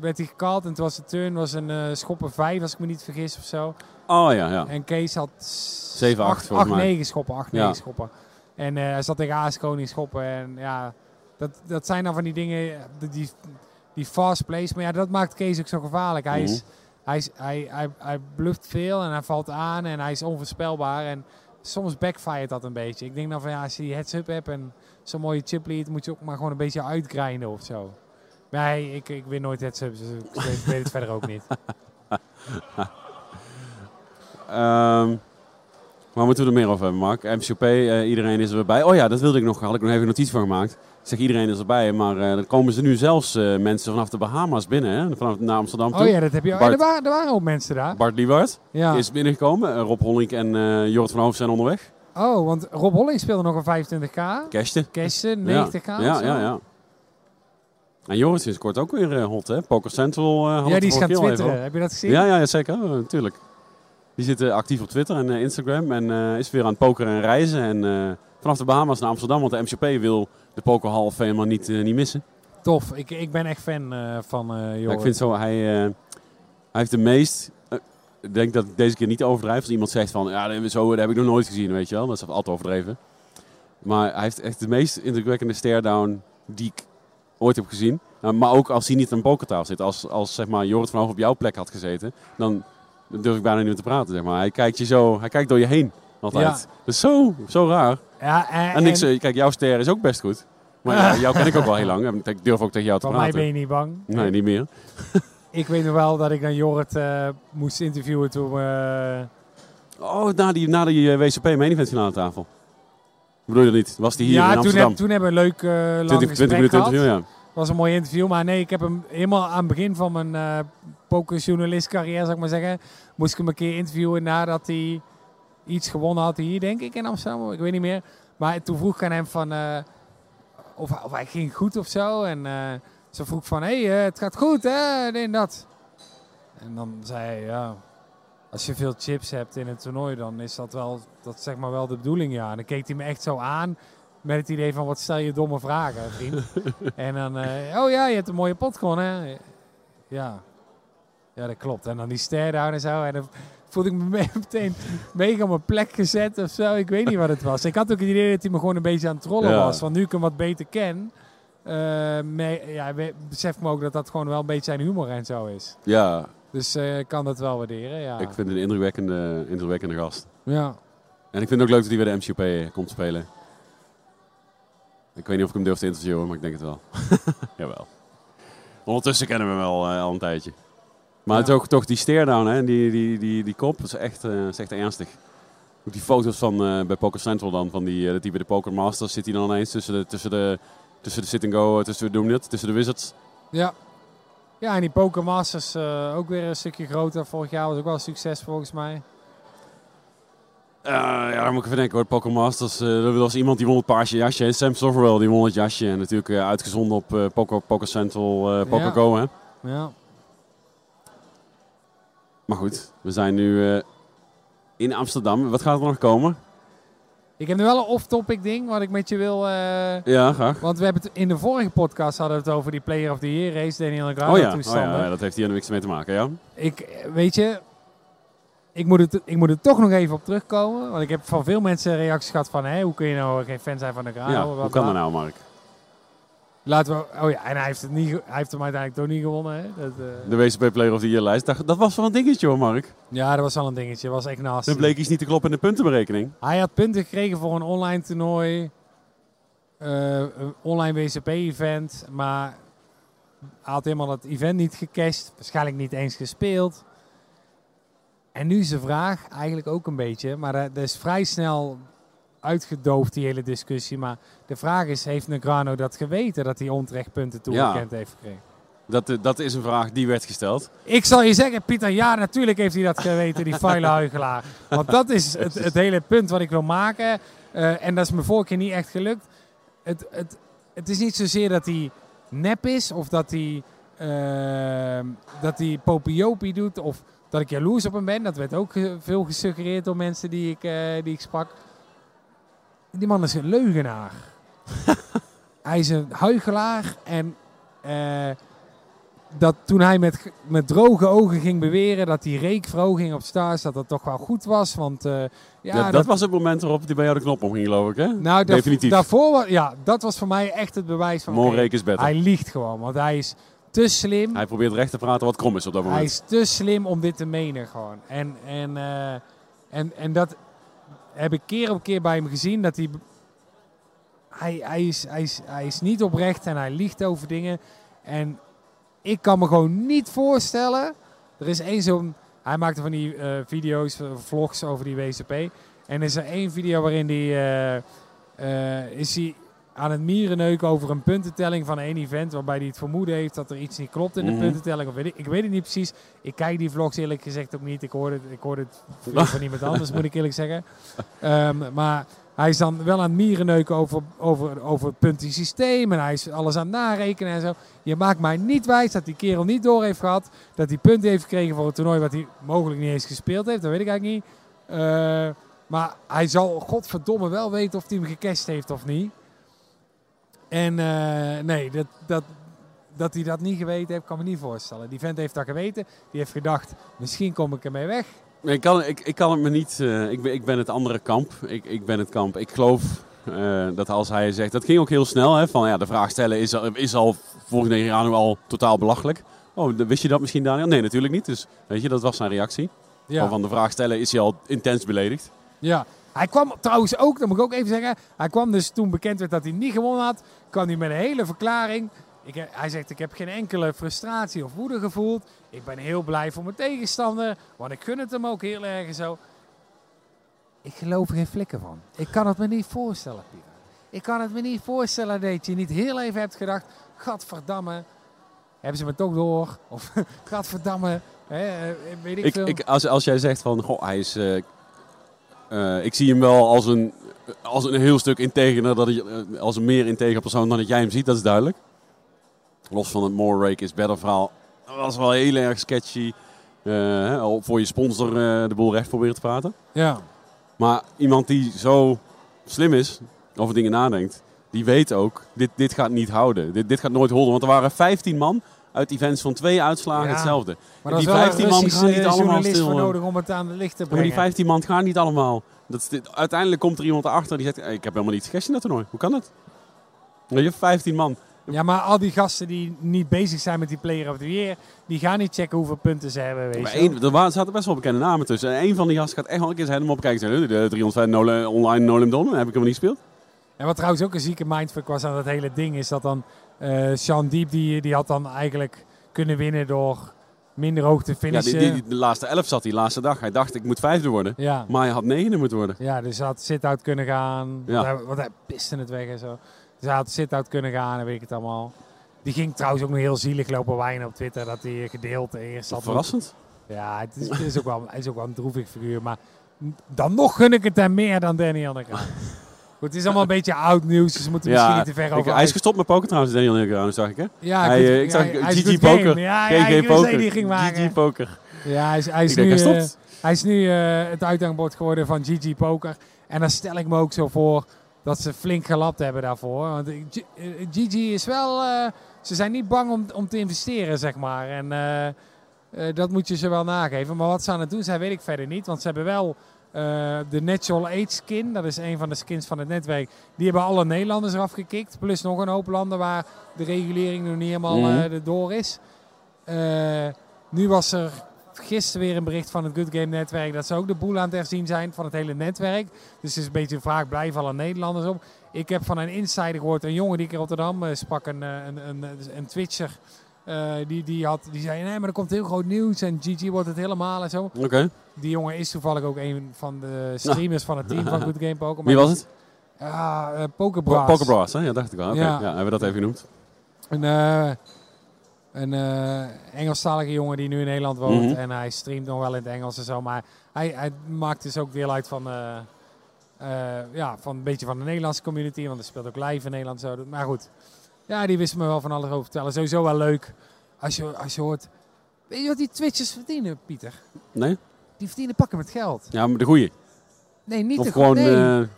werd hij gekald en toen was de turn was een schoppen 5 als ik me niet vergis of zo. Oh ja, ja. En Kees had 7, 8 volgens mij. 9 schoppen, 8, Ja. 9 schoppen. En hij zat tegen Aas koning schoppen. En ja, dat, dat zijn dan van die dingen, die, die, fast plays. Maar ja, dat maakt Kees ook zo gevaarlijk. Hij, is, Mhm. hij, is, hij, hij, hij bluft veel en hij valt aan en hij is onvoorspelbaar. En soms backfired dat een beetje. Ik denk dan van ja, als je die heads-up hebt en zo'n mooie chip lead, moet je ook maar gewoon een beetje uitgrinden of zo. Nee, ik, ik win nooit heads-ups, dus ik weet, het verder ook niet. Ehm waar moeten we er meer over hebben, Mark? MCP, eh, iedereen is erbij. Oh ja, dat wilde ik nog, had ik nog even notitie van gemaakt. Zeg iedereen is erbij, maar eh er komen ze nu zelfs eh, mensen vanaf de Bahama's binnen, hè? vanaf naar Amsterdam toe. Oh ja, dat heb je. Oh, Bart. er, waren, er waren ook mensen daar. Bart Liewart Ja. is binnengekomen. Eh, Rob Hollink en Jorrit van Hoofd zijn onderweg. Oh, want Rob Holling speelde nog een 25k. Kersten. Kessen, Ja. 90k. Ja, zo. ja, ja. En Joris is kort ook weer hot, hè? Poker Central had Ja, die is gaan even twitteren. Heb je dat gezien? Ja, ja, ja, zeker. Oh, natuurlijk. Die zit eh, actief op Twitter en Instagram. En is weer aan het pokeren en reizen. En vanaf de Bahamas naar Amsterdam. Want de MCP wil de Poker Hall of Fame niet, eh, niet missen. Tof. Ik, ik ben echt fan eh, van Ja, Joris. ik vind zo, hij, hij heeft de meest... ik denk dat ik deze keer niet overdrijf. Als iemand zegt van, ja, zo, dat heb ik nog nooit gezien, weet je wel. Dat is altijd overdreven. Maar hij heeft echt de meest indrukwekkende stare-down die ik ooit heb gezien. Nou, maar ook als hij niet aan een pokertafel zit. Als, als zeg maar, Jorrit van Hoog op jouw plek had gezeten, dan durf ik bijna niet meer te praten. Zeg maar. Hij kijkt je zo, hij kijkt door je heen. Altijd. Ja. Dat is zo, zo raar. Ja, en, kijk, jouw ster is ook best goed. Maar ja, jou ken ik ook al heel lang. Ik durf ook tegen jou te van mij praten. ben je niet bang. Nee, niet meer. Ik weet nog wel dat ik dan Jorrit eh, moest interviewen toen we... Oh, na die, na die eh, WCP main event finale tafel. Bedoel je dat niet? Was die hier in ja, toen, Amsterdam? toen hebben we een leuk eh lang 20, 20 gesprek minuten interview, ja. was een mooi interview. Maar nee, ik heb hem helemaal aan het begin van mijn eh pokerjournalist carrière, zou ik maar zeggen, moest ik hem een keer interviewen nadat hij iets gewonnen had hier, denk ik, in Amsterdam. Ik weet niet meer. Maar toen vroeg ik aan hem van eh, of, of hij ging goed of zo. En eh, ze vroeg van, hé, hey, eh, het gaat goed, hè, en dat. En dan zei hij, ja, als je veel chips hebt in het toernooi, dan is dat wel, dat zeg maar wel de bedoeling, ja. En dan keek hij me echt zo aan met het idee van, wat stel je domme vragen, vriend. en dan, oh ja, je hebt een mooie pot gewonnen, hè. Ja. Ja, dat klopt. En dan die stare-down en zo. En dan voelde ik me me- meteen mega op mijn plek gezet of zo. Ik weet niet wat het was. Ik had ook het idee dat hij me gewoon een beetje aan het trollen Ja. was. Want nu ik hem wat beter ken, eh, ja, besef ik me ook dat dat gewoon wel een beetje zijn humor en zo is. Ja, Dus eh, ik kan dat wel waarderen, ja. ik vind het een indrukwekkende, indrukwekkende gast. Ja. En ik vind het ook leuk dat hij weer de MCP eh, komt spelen. Ik weet niet of ik hem durf te interviewen, maar ik denk het wel. Jawel. Ondertussen kennen we hem wel al een tijdje. Maar het is ook toch die stare-down, hè? Die, die, die, die kop, dat is echt, eh, is echt ernstig. Ook die foto's van eh, bij Poker Central dan, van die, eh, dat die bij de Poker Masters zit hij dan ineens tussen de, tussen de, tussen de sit-and-go, tussen de, dat? tussen de Wizards. Ja. Ja, en die Poker Masters ook weer een stukje groter. Vorig jaar was ook wel een succes volgens mij. Ja, dan moet ik even denken hoor. Poker Masters, eh, er was iemand die won het paarse jasje. hè. Sam Soverwell die won het jasje. En natuurlijk uitgezonden op Poker, Poker Central, Poker Ja. Go. Hè? Ja. Maar goed, we zijn nu eh, in Amsterdam. Wat gaat er nog komen? Ik heb nu wel een off-topic ding wat ik met je wil... eh, Ja, graag. Want we hebben het in de vorige podcast hadden we het over die Player of the Year race, Daniel Negreanu Oh ja, oh ja, ja, dat heeft hier niks mee te maken, ja? Ik, weet je, ik moet, het, ik moet er toch nog even op terugkomen. Want ik heb van veel mensen reacties gehad van, hé, hoe kun je nou geen fan zijn van Negreanu? ja hoe kan dat nou, Mark? Laten we, oh ja, en hij heeft, het niet, hij heeft hem uiteindelijk toch niet gewonnen. Hè? Dat, eh, De WCP Player of the Year lijst. Dat, dat was wel een dingetje hoor, Mark. ja, dat was wel een dingetje. Dat was echt nasty. Dat bleek iets niet te kloppen in de puntenberekening. Hij had punten gekregen voor een online toernooi. eh, een online WCP-event. Maar hij had helemaal het event niet gecashed. Waarschijnlijk niet eens gespeeld. En nu is de vraag eigenlijk ook een beetje. Maar dat dat is vrij snel uitgedoofd, die hele discussie. Maar de vraag is, heeft Negrano dat geweten dat hij onterecht punten toegekend heeft gekregen? Dat, eh, dat is een vraag die werd gesteld. Ik zal je zeggen, Pieter, ja, natuurlijk heeft hij dat geweten, die vuile huigelaar. Want dat is het, het hele punt wat ik wil maken. Eh, en dat is me vorige keer niet echt gelukt. Het, het, het is niet zozeer dat hij nep is of dat hij, uh, dat hij popiopie doet of dat ik jaloers op hem ben. Dat werd ook veel gesuggereerd door mensen die ik, eh, die ik sprak. Die man is een leugenaar. hij is een huigelaar en... eh, dat toen hij met, met droge ogen ging beweren dat die reekverhoging op Stars, dat dat toch wel goed was. Want eh, ja, dat, was het moment waarop hij bij jou de knop omging, geloof ik, hè? nou, definitief. Daarvoor, ja, dat was voor mij echt het bewijs van. Is better. hij liegt gewoon, want hij is te slim. Hij probeert recht te praten wat krom is op dat Hij moment. is te slim om dit te menen gewoon. En, en, eh, en, en dat, heb ik keer op keer bij hem gezien dat hij... Hij, hij, is, hij, is, hij is niet oprecht en hij liegt over dingen. En ik kan me gewoon niet voorstellen... Er is één zo'n... Hij maakte van die eh, video's, eh, vlogs over die WCP. En er is er één video waarin die, eh, is hij aan het mierenneuken over een puntentelling van één event. Waarbij hij het vermoeden heeft dat er iets niet klopt in de Mhm. puntentelling. Of weet ik, ik weet het niet precies. Ik kijk die vlogs eerlijk gezegd ook niet. Ik hoorde het, ik hoorde het van iemand anders, moet ik eerlijk zeggen. Ehm, maar hij is dan wel aan het mierenneuken over, over, over het puntensysteem. En hij is alles aan het narekenen en zo. Je maakt mij niet wijs dat die kerel niet door heeft gehad. Dat hij punten heeft gekregen voor een toernooi wat hij mogelijk niet eens gespeeld heeft. Dat weet ik eigenlijk niet. Eh, maar hij zal godverdomme wel weten of hij hem gecashed heeft of niet. En eh, nee, dat, dat, dat hij dat niet geweten heeft, kan me niet voorstellen. Die vent heeft dat geweten. Die heeft gedacht, misschien kom ik ermee weg. Ik kan, ik, ik kan het me niet. eh, ik, ben, ik ben het andere kamp. Ik, ik ben het kamp. Ik geloof eh, dat als hij zegt. Dat ging ook heel snel. Hè, van ja, de vraag stellen is, al- is al volgens Negeriano al totaal belachelijk. Oh, wist je dat misschien, Daniel? Nee, natuurlijk niet. Dus weet je, dat was zijn reactie. Ja. Van de vraag stellen is hij al intens beledigd. Ja. Hij kwam trouwens ook, dat moet ik ook even zeggen. Hij kwam dus toen bekend werd dat hij niet gewonnen had. kwam hij met een hele verklaring. Ik, hij zegt: Ik heb geen enkele frustratie of woede gevoeld. Ik ben heel blij voor mijn tegenstander. Want ik gun het hem ook heel erg en zo. Ik geloof er geen flikker van. Ik kan het me niet voorstellen, Pieter. Ik kan het me niet voorstellen dat je niet heel even hebt gedacht: Gadverdamme, hebben ze me toch door? Of Gadverdamme, hè, eh, weet ik, Ik, veel. ik, als, als jij zegt van, goh, hij is... eh, eh, ik zie hem wel als een, als een heel stuk integerer, dat hij, eh, als een meer integer persoon dan dat jij hem ziet, dat is duidelijk. Los van het more rake is better verhaal. Dat was wel heel erg sketchy. eh, voor je sponsor de boel recht proberen te praten. ja. Maar iemand die zo slim is, over dingen nadenkt, die weet ook, dit, dit gaat niet houden. Dit, dit gaat nooit holden. Want er waren 15 man uit events van twee uitslagen Ja. hetzelfde. Maar die dat is wel 15 een man gaan niet allemaal journalist stil, voor nodig om het aan het licht te Maar brengen. die 15 man gaan niet allemaal. Dat is dit- uiteindelijk komt er iemand erachter die zegt, "Hey, ik heb helemaal niet gecashed in dat toernooi. Hoe kan dat? Je hebt 15 man. Ja, maar al die gasten die niet bezig zijn met die player of the year, die gaan niet checken hoeveel punten ze hebben. Weet Maar één, er waren- zaten best wel bekende namen tussen. En één van die gasten gaat echt wel een keer zijn helemaal op kijken. en zeggen, De 305 Nolan- online No Limit Donner, heb ik hem niet gespeeld. En wat trouwens ook een zieke mindfuck was aan dat hele ding, is dat dan eh Sean Diep, die, die had dan eigenlijk kunnen winnen door minder hoog te Ja, finishen. die, die, de laatste 11 zat die laatste dag. Hij dacht, ik moet vijfde worden. ja. Maar hij had negende moeten worden. Ja, dus hij had sit-out kunnen gaan. Ja. Want, hij, want hij piste het weg en zo. Dus hij had sit-out kunnen gaan en weet ik het allemaal. Die ging trouwens ook nog heel zielig lopen wijnen op Twitter. Dat hij gedeeld eerst had. Verrassend. Ja, het is, het is ook wel, hij is ook wel een droevig figuur. Maar dan nog gun ik het hem meer dan Danny Anneke. Goed, het is allemaal een beetje oud nieuws. Dus we moeten misschien niet te ver ik- over hij is gestopt met poker trouwens, Daniel Negreanu, zag ik hè? Ja, hij, eh, ik zag hij is GG Poker. Ja, GG ik Poker. GG Poker. Ja, hij is, hij is Ik denk, nu, hij eh, hij is nu eh, het uithangbord geworden van GG Poker. En dan stel ik me ook zo voor dat ze flink gelapt hebben daarvoor. Want G- GG is wel... ze zijn niet bang om, om te investeren, zeg maar. En dat moet je ze wel nageven. Maar wat ze aan het doen zijn, weet ik verder niet. Want ze hebben wel de Natural Age skin. Dat is een van de skins van het netwerk. Die hebben alle Nederlanders eraf gekikt. Plus nog een hoop landen waar de regulering nog niet helemaal Mhm. eh, erdoor is. Eh, nu was er gisteren weer een bericht van het Good Game Netwerk dat ze ook de boel aan het herzien zijn van het hele netwerk. Dus het is een beetje een vraag, blijven alle Nederlanders op? Ik heb van een insider gehoord, een jongen die ik in Rotterdam eh, sprak, een, eh, een, een, een Twitcher. Eh, die, die, had, die zei, nee, maar er komt heel groot nieuws en GG wordt het helemaal en zo. Oké. Die jongen is toevallig ook een van de streamers van het team van Good Game Poker. Wie was het? Ja, eh Poker Po- Bros. Poker Bros, hè? Ja, dacht ik wel. Oké, Ja. ja. hebben we dat even genoemd. Een, eh, een Engelstalige jongen die nu in Nederland woont. Mhm. En hij streamt nog wel in het Engels en zo. Maar hij, hij maakt dus ook deel uit van, ja, van een beetje van de Nederlandse community. Want hij speelt ook live in Nederland. Zo. Maar goed, ja, die wist me wel van alles over vertellen. Sowieso wel leuk als je, als je hoort... Weet je wat die Twitchers verdienen, Pieter? Nee? Die verdienen pakken met geld. Ja, maar de goeie. Nee, niet Of de gewoon... nee. eh,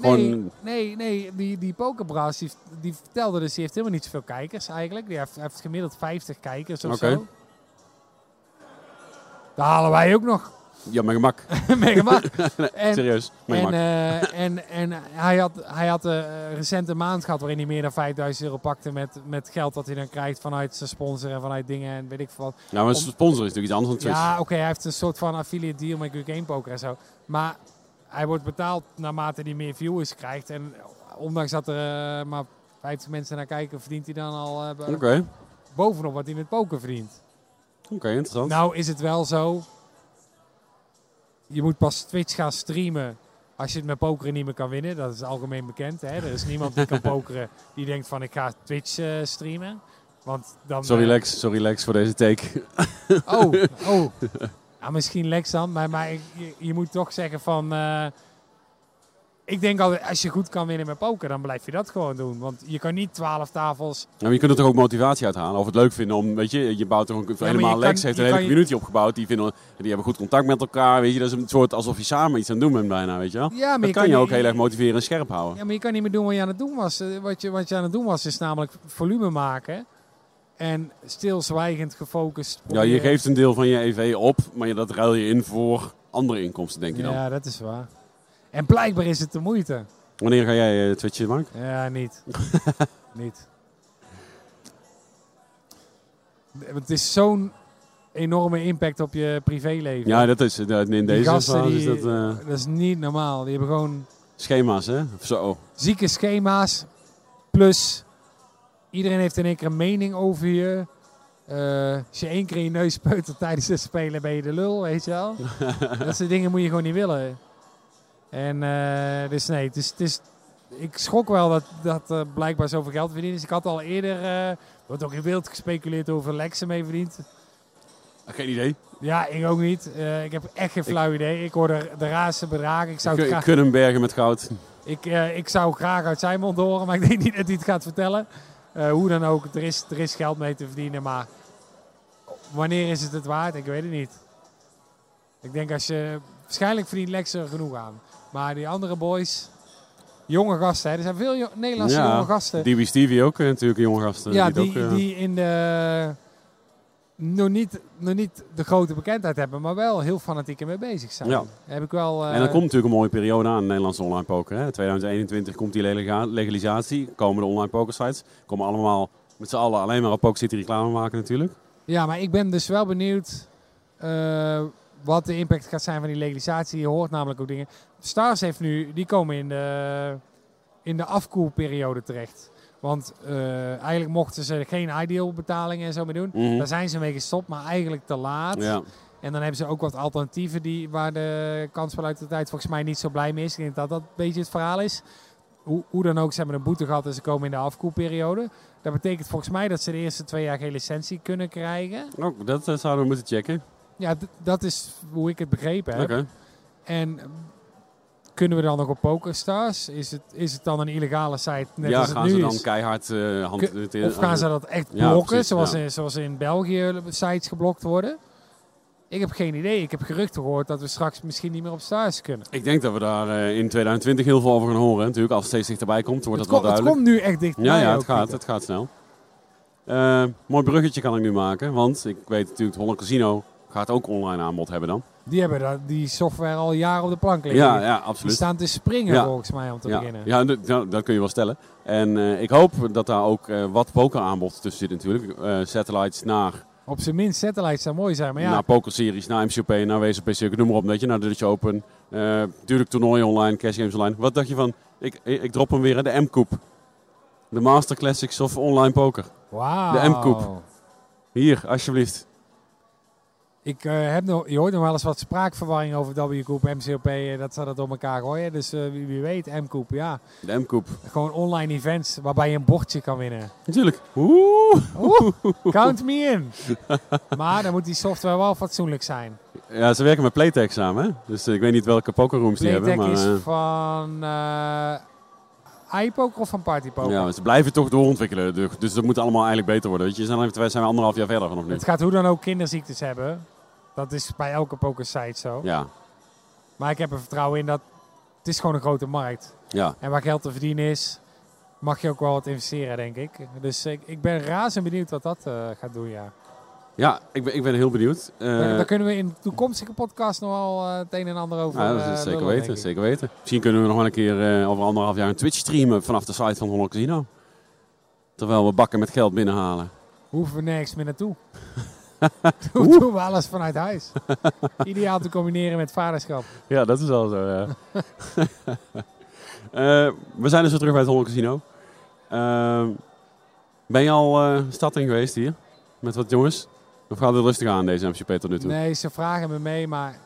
gewoon Nee, nee, nee, die, die pokerbras, die, die vertelde dus, die heeft helemaal niet zoveel kijkers eigenlijk. Die heeft, gemiddeld 50 kijkers of Oké. zo. Daar halen wij ook nog. Ja, mijn gemak. Mega maar. En, Serieus, mijn en, gemak. eh, en, en hij had, hij had eh, recent een maand gehad waarin hij meer dan 5000 euro pakte met, met geld dat hij dan krijgt vanuit zijn sponsor en vanuit dingen en weet ik veel wat. ja, maar om- sponsor is natuurlijk iets anders dan Twitch. Ja, oké, hij heeft een soort van affiliate deal met Game Poker en zo. Maar hij wordt betaald naarmate hij meer viewers krijgt. En ondanks dat er eh, maar 50 mensen naar kijken, verdient hij dan al Oké, bovenop wat hij met poker verdient. oké, interessant. Nou is het wel zo. Je moet pas Twitch gaan streamen als je het met pokeren niet meer kan winnen. Dat is algemeen bekend. Hè? Er is niemand die kan pokeren die denkt van ik ga Twitch eh, streamen. Want dan, sorry eh, Lex, sorry Lex voor deze take. Oh, oh. Ja, misschien Lex dan. Maar, maar je, je moet toch zeggen van... ik denk altijd, als je goed kan winnen met poker, dan blijf je dat gewoon doen. Want je kan niet 12 tafels... Maar je kunt er toch ook motivatie uithalen. Of het leuk vinden om, weet je, je bouwt toch ook helemaal Lex heeft een hele je- community opgebouwd. Die, vinden, die hebben goed contact met elkaar, weet je. Dat is een soort alsof je samen iets aan het doen bent bijna, weet je wel. Ja, maar Dat je kan je ook heel erg motiveren en scherp houden. Ja, maar je kan niet meer doen wat je aan het doen was. Eh, Wat je, wat je aan het doen was, is namelijk volume maken. En stilzwijgend gefocust. Ja, je geeft een deel van je EV op, maar je- dat ruil je in voor andere inkomsten, denk je dan. Ja, dat is waar. En blijkbaar is het de moeite. Wanneer ga jij uh, twitchen, Mark? Ja, niet. niet. Het is zo'n enorme impact op je privéleven. Ja, dat is eh, in deze gasten, fase is dat eh, dat is niet normaal. Die hebben gewoon schema's, hè? Of Zo. zieke schema's. Plus, iedereen heeft in één keer een mening over je. Eh, als je één keer in je neus peutert tijdens het spelen, ben je de lul, weet je wel. dat soort dingen moet je gewoon niet willen. En eh, dus nee, het is, het is, ik schrok wel dat, dat blijkbaar zoveel geld verdiend is. Ik had al eerder, eh, er wordt ook in wild gespeculeerd over Lex ermee verdient. Geen idee. Ja, ik ook niet. Eh, ik heb echt geen flauw idee. Ik hoorde de raarste bedragen. Ik zou Ik, graag bergen met goud. ik, eh, ik zou graag uit zijn mond horen, maar ik denk niet dat hij het gaat vertellen. Eh, hoe dan ook, er is, er is geld mee te verdienen, maar wanneer is het het waard? Ik weet het niet. Ik denk als je... Waarschijnlijk verdient Lex er genoeg aan. Maar die andere boys, jonge gasten, hè, er zijn veel Nederlandse Ja, jonge gasten. DB Stevie ook eh, natuurlijk, jonge gast. eh, ja, die, ook, eh, die in de... Nog niet, nog niet de grote bekendheid hebben, maar wel heel fanatiek ermee bezig zijn. Ja. Heb ik wel... En er komt natuurlijk een mooie periode aan, Nederlandse online poker. Hè. 2021 komt die lega- legalisatie, komen de online pokersites. Komen allemaal met z'n allen alleen maar op Poker City reclame maken natuurlijk. Ja, maar ik ben dus wel benieuwd wat de impact gaat zijn van die legalisatie. Je hoort namelijk ook dingen. Stars heeft nu, die komen in de, in de afkoelperiode terecht. Want eh, eigenlijk mochten ze geen ideal betalingen en zo meer doen. Mhm. Daar zijn ze mee gestopt, maar eigenlijk te laat. Ja. En dan hebben ze ook wat alternatieven die, waar de kansspelautoriteit volgens mij niet zo blij mee is. Ik denk dat dat een beetje het verhaal is. Hoe, hoe dan ook, ze hebben een boete gehad en ze komen in de afkoelperiode. Dat betekent volgens mij dat ze de eerste twee jaar geen licentie kunnen krijgen. Oh, dat eh, zouden we moeten checken. Ja, dat is hoe ik het begrepen heb. Oké. En kunnen we dan nog op PokerStars? Is het, is het dan een illegale site net Ja, als het gaan nu ze dan is? keihard eh hand... Kun- Of gaan ze dat echt Ja, blokken, precies, zoals, ja. in, zoals in België sites geblokt worden? Ik heb geen idee. Ik heb geruchten gehoord dat we straks misschien niet meer op Stars kunnen. Ik denk dat we daar eh, in 2020 heel veel over gaan horen. Natuurlijk, als het steeds dichterbij komt, wordt Het, dat kom- wel het duidelijk. komt nu echt dichtbij. Ja, ja, het gaat, het gaat snel. Eh, mooi bruggetje kan ik nu maken, want ik weet natuurlijk, het Holland Casino gaat ook online aanbod hebben dan. Die hebben die software al jaren op de plank liggen. Ja, ja, die absoluut. staan te springen Ja. volgens mij om te Ja, beginnen. ja dat, dat- kun je wel stellen. En eh, ik hoop dat daar ook eh, wat pokeraanbod tussen zit natuurlijk. Eh, satellites naar, Op zijn minst satellites zou mooi zijn. Maar ja, naar pokerseries, naar MCP, naar WSOP Circuit, noem maar op. Weet je, naar Dutch Open. Natuurlijk toernooien online, cash games online. Wat dacht je van, ik, ik, ik drop hem weer, de M-Koep. De Master Classics of online poker. wauw. de M-Koep. Hier, alsjeblieft. Ik eh, heb nog, je hoort nog wel eens wat spraakverwarring over W-Koep, MCOP, eh, dat ze dat door elkaar gooien. Dus eh, wie, wie weet, M-Koep, ja. De M-Koep. Gewoon online events waarbij je een bordje kan winnen. Natuurlijk. Oeh. Oeh, count me in. maar dan moet die software wel fatsoenlijk zijn. Ja, ze werken met Playtech samen, hè? Dus ik weet niet welke pokerrooms die hebben. Playtech is van iPoker of van Partypoker? ja, ze blijven toch doorontwikkelen. Dus- Dus dat moet allemaal eigenlijk beter worden. Weet je, zijn, we anderhalf jaar verder nog nu. Het gaat hoe dan ook kinderziektes hebben. Dat is bij elke pokersite zo. Ja, Maar ik heb er vertrouwen in dat het is gewoon een grote markt. ja. En waar geld te verdienen is, mag je ook wel wat investeren, denk ik. Dus ik, ik ben razend benieuwd wat dat eh, gaat doen, ja. Ja, ik ben, ik ben heel benieuwd. Eh, daar, daar kunnen we in de toekomstige podcast nog wel eh, het een en ander over ja, dat eh, is zeker lullen, weten, zeker weten. Misschien kunnen we nog wel een keer over anderhalf jaar een Twitch streamen vanaf de site van Holland Casino. Terwijl we bakken met geld binnenhalen. Hoeven we nergens meer naartoe. Doen doen we alles vanuit huis. Ideaal te combineren met vaderschap. Ja, dat is al zo, ja. Eh, we zijn dus weer terug bij het Holland Casino. Ehm, ben je al eh stad in geweest hier? Met wat jongens? Of gaat het rustig aan deze MCP tot nu toe? Nee, ze vragen me mee, maar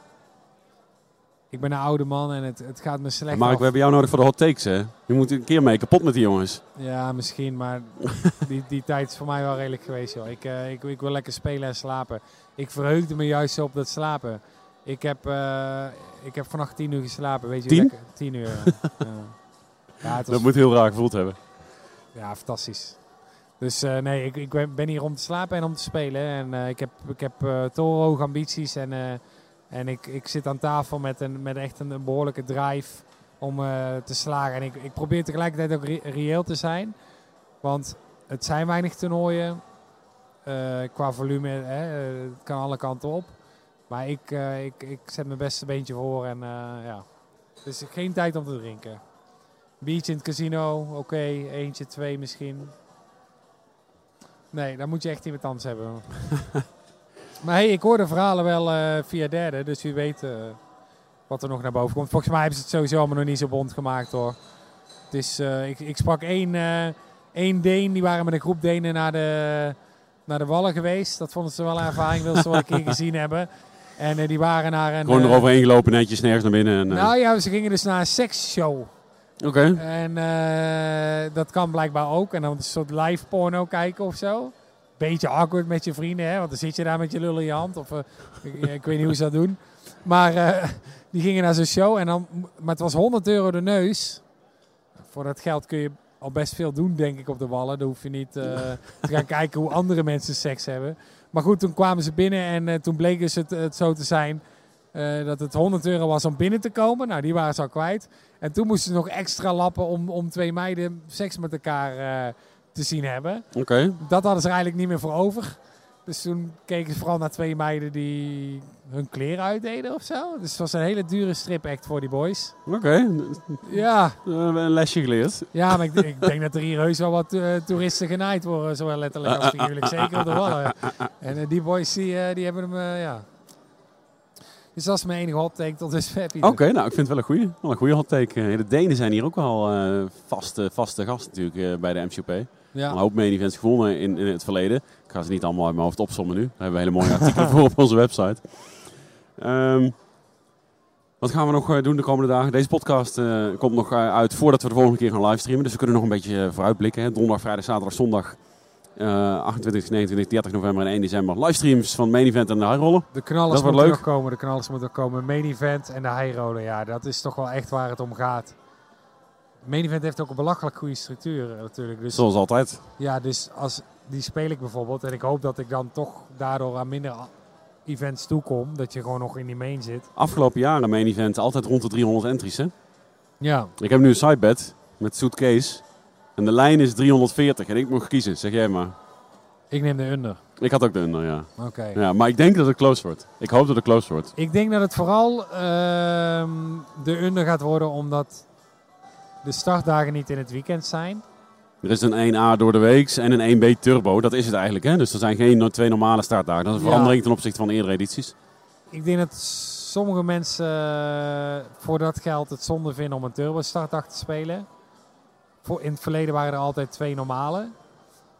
ik ben een oude man en het, het gaat me slecht Mark, af. we hebben jou nodig voor de hot takes, hè? Je moet een keer mee kapot met die jongens. Ja, misschien, maar die, die tijd is voor mij wel redelijk geweest. Joh. Ik, eh, ik, ik wil lekker spelen en slapen. Ik verheugde me juist op dat slapen. Ik heb, eh, ik heb vannacht tien uur geslapen, weet je. Tien? Lekker, tien uur, ja. was Dat moet heel raar gevoeld hebben. Ja, fantastisch. Dus eh, nee, ik, ik ben- hier om te slapen en om te spelen. En ik heb, ik heb torenhoge ambities. En, en ik, ik zit aan tafel met, een, met echt een, behoorlijke drive om eh, te slagen. En ik, ik probeer tegelijkertijd ook re- reëel te zijn. Want het zijn weinig toernooien. Eh, qua volume, hè, eh, het kan alle kanten op. Maar ik, ik, ik zet mijn beste beentje voor. En ja, dus geen tijd om te drinken. Beach in het casino, oké. Eentje, twee misschien. Nee, dan moet je echt iemand anders hebben. maar hey, ik hoor de verhalen wel eh, via derde, dus wie weet eh, wat er nog naar boven komt. Volgens mij hebben ze het sowieso allemaal nog niet zo bond gemaakt hoor. Het is, eh, ik, ik sprak één, één Deen, die waren met een groep Denen naar de, naar de Wallen geweest. Dat vonden ze wel een ervaring, wilden ze wel een keer gezien hebben. En die waren naar een... Gewoon eroverheen gelopen, netjes nergens naar binnen. En, nou ja, ze gingen dus naar een seksshow. Oké. En dat kan blijkbaar ook. En dan een soort live porno kijken of zo. Beetje awkward met je vrienden, hè? want dan zit je daar met je lul in je hand. Of, eh, ik, ik weet niet hoe ze dat doen. Maar eh, die gingen naar zo'n show. En dan, maar het was 100 euro de neus. Voor dat geld kun je al best veel doen, denk ik, op de wallen. Dan hoef je niet eh, te gaan kijken hoe andere mensen seks hebben. Maar goed, toen kwamen ze binnen en eh, toen bleek dus het, het zo te zijn eh, dat het 100 euro was om binnen te komen. Nou, die waren ze al kwijt. En toen moesten ze nog extra lappen om, om twee meiden seks met elkaar eh, te zien hebben. Oké. Dat hadden ze er eigenlijk niet meer voor over. Dus toen keken ze vooral naar twee meiden die hun kleren uitdeden of zo. Dus het was een hele dure strip act voor die boys. Oké. Ja, Eh, een lesje geleerd. ja maar ik, denk- ik denk dat er hier heus wel wat eh, toeristen genaaid worden. Zowel letterlijk als figuurlijk. Zeker op de wallen. En eh, die boys die, eh, die hebben hem, ja. Dus dat is mijn enige hot take tot dusver. Oké, nou ik vind het wel een goede, wel een goede hot take. De Denen zijn hier ook wel vaste, vaste gast natuurlijk bij de MCP. Ja. Een hoop main events gewonnen in, in het verleden. Ik ga ze niet allemaal uit mijn hoofd opsommen nu. Daar hebben we hele mooie artikelen voor op onze website. Ehm, wat gaan we nog eh, doen de komende dagen? Deze podcast eh, komt nog eh, uit voordat we de volgende keer gaan livestreamen. Dus we kunnen nog een beetje vooruitblikken. Hè. Donderdag, vrijdag, zaterdag, zondag. eh 28, 29, 30 november en 1 december. Livestreams van main event en de high roller. De knallers moeten leuk. nog komen. De knallers moeten komen. Main event en de high roller. Ja, dat is toch wel echt waar het om gaat. Main event heeft ook een belachelijk goede structuur eh, natuurlijk. Dus Zoals altijd. ja, dus als die speel ik bijvoorbeeld en ik hoop dat ik dan toch daardoor aan minder events toekom, dat je gewoon nog in die main zit. Afgelopen jaren main event altijd rond de 300 entries. Hè? Ja, Ik heb nu een sidebet met Suitcase. En de lijn is 340 en ik moet kiezen, zeg jij maar. ik neem de under. Ik had ook de under, ja. Oké. ja. Maar ik denk dat het close wordt. Ik hoop dat het close wordt. Ik denk dat het vooral ehm, de under gaat worden omdat de startdagen niet in het weekend zijn. Er is een 1A door de week en een 1B turbo. Dat is het eigenlijk. Hè? Dus er zijn geen twee normale startdagen. Dat is een Ja. verandering ten opzichte van de eerdere edities. Ik denk dat sommige mensen eh, voor dat geld het zonde vinden om een turbo startdag te spelen. Voor, in het verleden waren er altijd twee normale.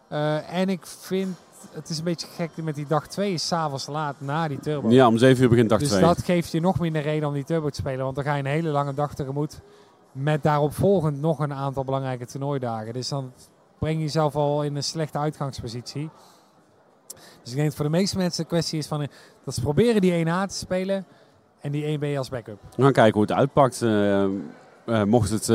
Eh, en ik vind, het is een beetje gek met die dag 2 is s'avonds laat na die turbo. Ja, om 7 uur begint dag dus 2. dat geeft je nog minder reden om die turbo te spelen. Want dan ga je een hele lange dag tegemoet. Met daarop volgend nog een aantal belangrijke toernooidagen. Dus dan breng je jezelf al in een slechte uitgangspositie. Dus ik denk dat voor de meeste mensen de kwestie is van... eh, dat ze proberen die 1A te spelen en die 1B als backup. We gaan kijken hoe het uitpakt. Eh, eh, mocht het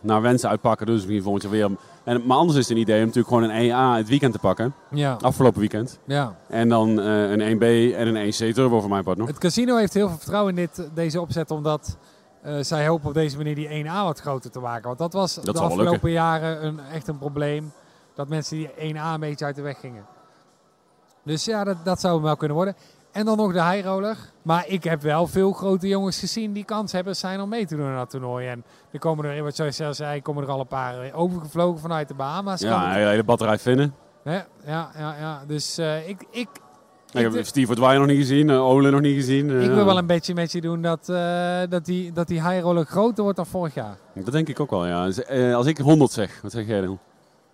naar wensen uitpakken, dus misschien volgend jaar weer. En, maar anders is het een idee om natuurlijk gewoon een 1A het weekend te pakken. Ja, Afgelopen weekend. ja. En dan een 1B en een 1C turbo voor mijn part nog. Het casino heeft heel veel vertrouwen in dit, deze opzet, omdat zij hopen op deze manier die 1A wat groter te maken. Want dat was de afgelopen jaren een, echt een probleem, dat mensen die 1A een beetje uit de weg gingen. Dus ja, dat, dat zou hem wel kunnen worden. En dan nog de high roller. Maar ik heb wel veel grote jongens gezien die kans hebben zijn om mee te doen aan dat toernooi. En er komen er, wat zoals jij zei, komen er al een paar eh, overgevlogen vanuit de Bahama's. Ja, het- een hele batterij vinden. Ja, ja, ja. Dus eh, ik, ik Ik heb Steve nog niet gezien, eh, Ole nog niet gezien. eh, Ik wil wel een beetje met je doen dat, eh, dat, die, dat die high roller groter wordt dan vorig jaar. Dat denk ik ook wel, ja. Dus, eh, als ik 100 zeg, wat zeg jij dan?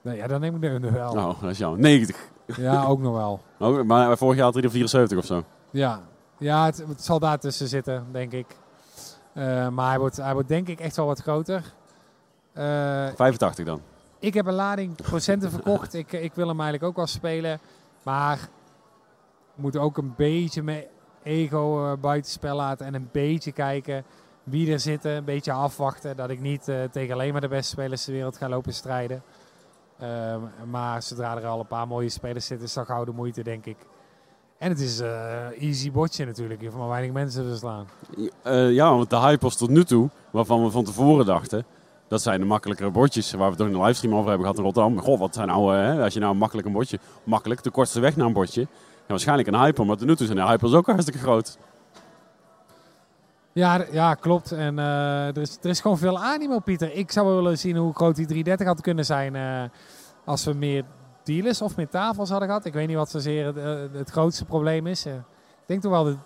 Nee, ja, dan neem ik de under wel. Nou, dat is jou. 90. Ja, ook nog wel. Oh, maar vorig jaar had hij er 74 of zo. Ja, ja het, het zal daar tussen zitten, denk ik. Eh, maar hij wordt, hij wordt denk ik echt wel wat groter. Eh, 85 dan. ik heb een lading procenten verkocht. Ik, ik wil hem eigenlijk ook wel spelen. Maar we moeten ook een beetje mijn ego eh, buitenspel laten. En een beetje kijken wie er zitten. Een beetje afwachten. Dat ik niet eh, tegen alleen maar de beste spelers ter wereld ga lopen strijden. Ehm, maar zodra er al een paar mooie spelers zitten, is dat gauw de moeite, denk ik. En het is eh easy botje natuurlijk. Je hoeft maar weinig mensen te verslaan. Eh, ja, want de hype was tot nu toe, waarvan we van tevoren dachten, dat zijn de makkelijkere bordjes waar we in de livestream over hebben gehad in Rotterdam. Goh, wat zijn nou, eh, als je nou makkelijk een bordje, makkelijk, de kortste weg naar een bordje. Ja, waarschijnlijk een hyper, maar tot nu toe zijn de hypers ook hartstikke groot. Ja, ja klopt. En eh, er, is, er is gewoon veel animo, Pieter. Ik zou wel willen zien hoe groot die 330 had kunnen zijn eh, als we meer dealers of meer tafels hadden gehad. Ik weet niet wat zozeer het, eh, het grootste probleem is. Ik denk toch wel de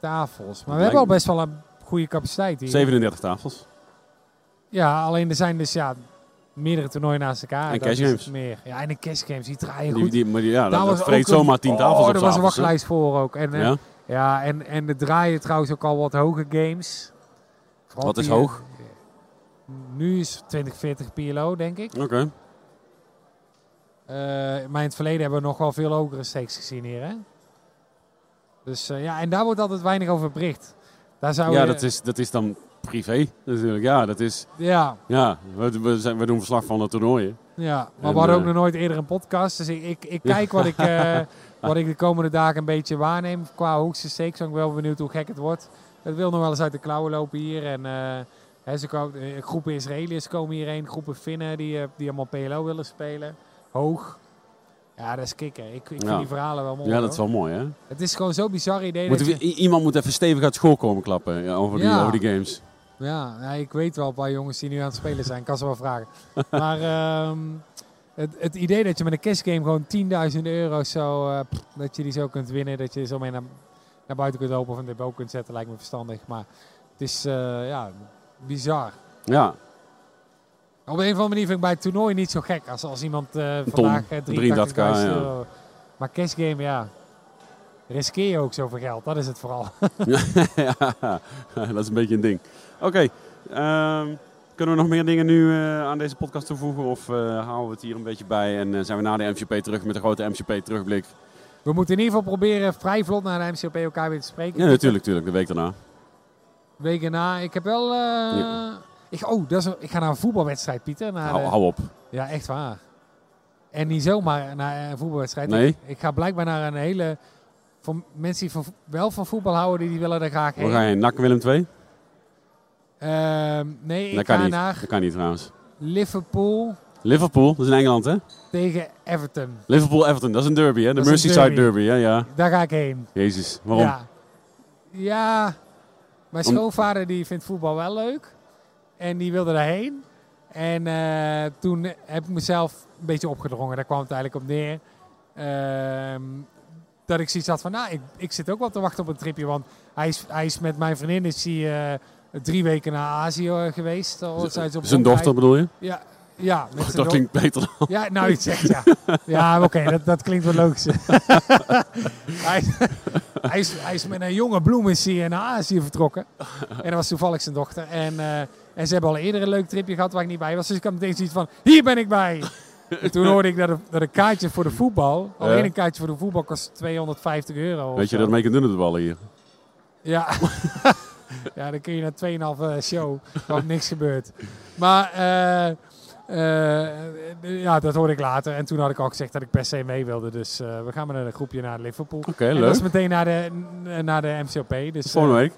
tafels. Maar we hebben al best wel een goede capaciteit hier. 37 tafels. Ja, alleen er zijn dus ja, meerdere toernooien naast elkaar. En cash games. Meer. Ja, en de cash games, die draaien Die, goed. die, maar die- ja, Daar dat, dat vreet zomaar 10 tafels oh, op er was een wachtlijst voor ook. En, eh, Ja? Ja, en, en er draaien trouwens ook al wat hoge games. Vooral Wat is die, hoog? eh, Nu is 2040 PLO, denk ik. Oké. Eh, maar in het verleden hebben we nog wel veel hogere stakes gezien hier, hè? Dus eh, ja, en daar wordt altijd weinig over bericht. Daar zou Ja, je- dat is, dat is dan privé natuurlijk. Ja, dat is, Ja, ja we, we, zijn, we doen verslag van de toernooien. ja. maar En, we hadden eh, ook nog nooit eerder een podcast. Dus ik, ik, ik kijk wat ik, eh, wat ik de komende dagen een beetje waarneem qua hoogste stakes. Ik ben wel benieuwd hoe gek het wordt. Het wil nog wel eens uit de klauwen lopen hier. En eh, hè, ze komen, eh, groepen Israëliërs komen hierheen, groepen Finnen die, eh, die allemaal PLO willen spelen. Hoog. Ja, dat is kicken. Ik, ik vind Ja. die verhalen wel mooi. Ja, dat is wel mooi, hè? Het is gewoon zo'n bizar idee. Dat je, iemand moet even stevig uit school komen klappen ja, over, die, Ja. over die games. Ja, ja, ik weet wel een paar jongens die nu aan het spelen zijn. Ik kan ze wel vragen. maar ehm, het, het idee dat je met een cash game gewoon 10.000 euro zo, eh, pff, dat je die zo kunt winnen, dat je zo mee naar, naar buiten kunt lopen of een depot kunt zetten, lijkt me verstandig. Maar het is eh, ja, bizar. Ja, Op een of andere manier vind ik bij het toernooi niet zo gek als, als iemand eh, vandaag 83.000 83k, ja. euro. Maar cash game, ja. Riskeer je ook zoveel geld, dat is het vooral. ja, dat is een beetje een ding. Oké, ehm, kunnen we nog meer dingen nu eh, aan deze podcast toevoegen? Of eh, houden we het hier een beetje bij en eh, zijn we na de MCP terug met een grote MCP terugblik? We moeten in ieder geval proberen vrij vlot naar de MCP elkaar weer te spreken. Ja, natuurlijk, natuurlijk, de week daarna. Weken na. Ik heb wel... Ja. ik, oh, dat is, ik ga naar een voetbalwedstrijd, Pieter. Naar Hou, de- hou op. Ja, echt waar. En niet zomaar naar een voetbalwedstrijd. Nee? Ik, ik ga blijkbaar naar een hele... Voor mensen die van, wel van voetbal houden, die, die willen er graag heen. ga je? NAC Willem 2? Ehm, nee, ik Dat kan ga niet. naar Dat kan niet trouwens. Liverpool Liverpool, dat is in Engeland hè? tegen Everton. Liverpool-Everton, dat is een derby hè? De Merseyside derby. derby, ja, ja. Daar ga ik heen. Jezus, waarom? Ja. ja, mijn Om- schoonvader die vindt voetbal wel leuk. En die wilde daarheen. En eh, toen heb ik mezelf een beetje opgedrongen. Daar kwam het eigenlijk op neer. Ehm, dat ik zoiets had van, nou, ik, ik zit ook wel te wachten op een tripje. Want hij is, hij is met mijn vriendin is hij, eh, drie weken naar Azië eh, geweest. Zijn ze op Zijn rondreis. dochter bedoel je? Ja, ja, met zijn Dat klinkt beter dan. ja, nou, het zegt ja. Ja, oké, dat, dat klinkt wel logisch. hij, hij, is, hij is met een jonge bloem is hij naar Azië vertrokken. En dat was toevallig zijn dochter. En, eh, en ze hebben al eerder een leuk tripje gehad waar ik niet bij was. Dus ik had meteen zoiets van, hier ben ik bij. En toen hoorde ik dat, een- dat een kaartje voor de voetbal, alleen Ja. een kaartje voor de voetbal kost 250 euro. Weet je dat doen op de ballen hier? Ja. ja, dan kun je naar 2,5 show, waar niks gebeurt. Maar eh, eh, ja, dat hoorde ik later. En toen had ik al gezegd dat ik per se mee wilde. Dus eh, we gaan met een groepje naar Liverpool. Oké, dat leuk. is meteen naar de, naar de MCOP. Dus, Volgende eh, week.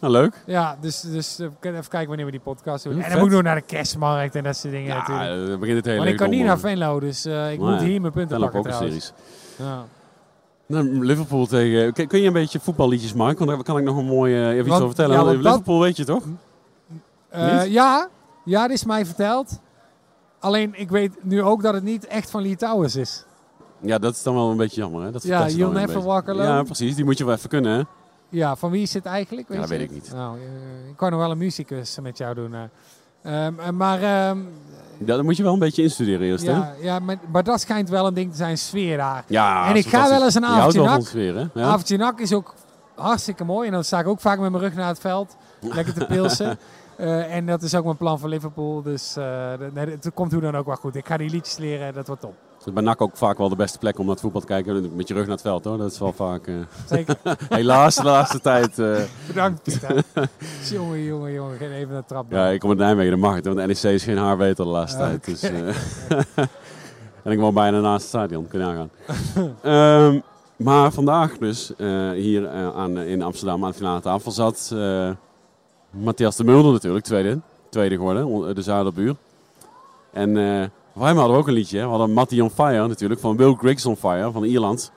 Nou, leuk. ja, dus, dus eh, even kijken wanneer we die podcast doen. Ja, en dan moet ik nog naar de kerstmarkt en dat soort dingen Ja, natuurlijk. begint het hele Want ik kan niet naar eh, Venlo, dus eh, ik Nee, moet hier mijn punten Venlo pakken trouwens. Pokerseries. Ja. Nou, Liverpool tegen... Kun, je een beetje voetballiedjes maken? Want daar kan ik nog een mooi eh, even iets over vertellen. ja, want dat- Liverpool weet je toch? Niet? ja, ja, dit is mij verteld. Alleen ik weet nu ook dat het niet echt van Litouwers is. Ja, dat is dan wel een beetje jammer. Hè? Dat Ja, You'll Never. Walk Alone. Ja, precies. Die moet je wel even kunnen, hè? Ja, van wie is het eigenlijk? Ja, je weet ik niet. Nou, eh, ik kan nog wel een muzikus met jou doen. eh. Ehm, eh, maar ehm, Ja, dat moet je wel een beetje instuderen eerst, hè? ja, ja maar, maar dat schijnt wel een ding te zijn, sfeer daar. Ja, En ik ga wel eens een Je houdt avondje wel nak. sfeer, hè? Ja. Avondje nak is ook hartstikke mooi. En dan sta ik ook vaak met mijn rug naar het veld. Lekker te pilsen. Eh, en dat is ook mijn plan voor Liverpool. Dus nee, het komt hoe dan ook wel goed. Ik ga die liedjes leren, dat wordt top. Het is bij NAC ook vaak wel de beste plek om naar het voetbal te kijken. Met je rug naar het veld, hoor. Dat is wel vaak... Zeker. helaas de laatste tijd... eh, Bedankt, Pieter. jongen, jongen, jongen. Geen even naar de trap. ja, ik kom uit Nijmegen, dat mag het. Want NEC is geen haar beter de laatste Ah, tijd. Dus, eh, en ik woon bijna naast het stadion, kun je nagaan. Ehm, maar vandaag dus, hier aan, in Amsterdam aan de finale tafel zat Matthias de Mulder natuurlijk, tweede, tweede geworden, de Zuiderbuur. En hem hadden we ook een liedje, hè. we hadden Matty on Fire natuurlijk, van Will Griggs on Fire van Ierland.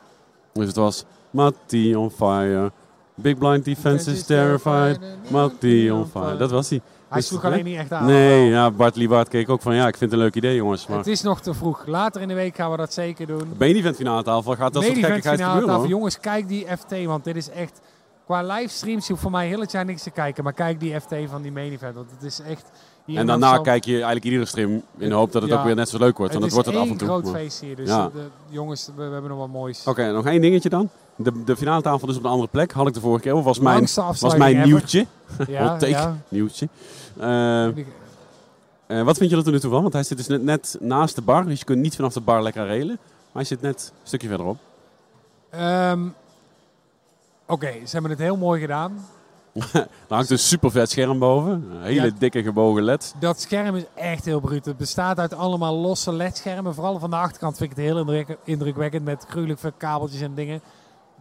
Dus het was Matty on Fire, Big Blind Defense is terrified, Matty on Fire. Dat was hij. Hij sloeg alleen niet echt aan. Nee, ja, Bart Liebart keek ook van ja, ik vind het een leuk idee jongens. Maar Het is nog te vroeg. Later in de week gaan we dat zeker doen. main event finale tafel gaat dat soort event gekkigheid gebeuren tafel. Jongens, kijk die FT, want dit is echt... Qua livestreams, je hoeft voor mij heel het jaar niks te kijken. Maar kijk die FT van die main event, want het is echt... En daarna kijk je eigenlijk iedere stream in de hoop dat het Ja. ook weer net zo leuk wordt. Want het dat is wordt het af en toe. groot maar- feest hier. Dus Ja. de, jongens, we, we hebben nog wat moois. Oké, nog één dingetje dan. De, de finale tafel dus op een andere plek. Had ik de vorige keer. Was mijn, was mijn nieuwtje. Ja, take. nieuwtje. Eh, eh, wat vind je er tot nu toe van? Want hij zit dus net, net naast de bar. Dus je kunt niet vanaf de bar lekker relen. Maar hij zit net een stukje verderop. Ehm, Oké, ze hebben het heel mooi gedaan. Daar hangt een super vet scherm boven. Een hele Ja. dikke gebogen led. Dat scherm is echt heel bruut. Het bestaat uit allemaal losse ledschermen. Vooral van de achterkant vind ik het heel indruk- indrukwekkend met gruwelijk veel kabeltjes en dingen.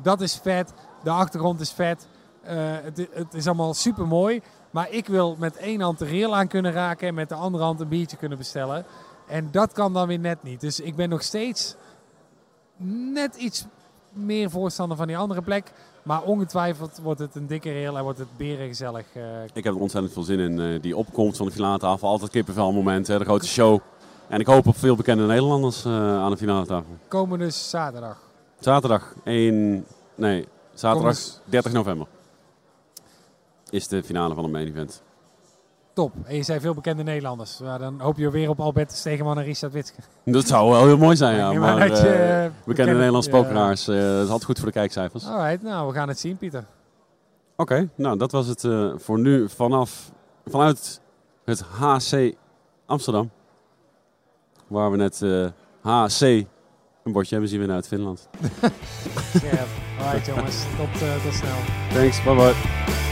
Dat is vet. De achtergrond is vet. Eh, het, het is allemaal super mooi. Maar ik wil met één hand de rail aan kunnen raken en met de andere hand een biertje kunnen bestellen. En dat kan dan weer net niet. Dus ik ben nog steeds net iets meer voorstander van die andere plek. Maar ongetwijfeld wordt het een dikke rail en wordt het berengezellig. eh Ik heb er ontzettend veel zin in. eh, die opkomst van de finale tafel. Altijd kippenvel moment. Hè, de grote show. En ik hoop op veel bekende Nederlanders eh, aan de finale tafel. komende zaterdag. Zaterdag 1... Nee, zaterdag Komende- 30 november. Is de finale van het main event. Top. En je zei veel bekende Nederlanders. Ja, dan hoop je weer op Albert Stegeman en Richard Witske. Dat zou wel heel mooi zijn, ja. Nee, maar dat je, eh, eh, bekende Nederlandse ja. pokeraars. eh, dat is altijd goed voor de kijkcijfers. Alright, nou we gaan het zien Pieter. Oké, nou dat was het eh, voor nu vanaf, vanuit het HC Amsterdam. Waar we net eh, HC een bordje hebben zien winnen uit Finland. Scherp. Alright jongens, tot, eh, tot snel. Thanks, bye bye.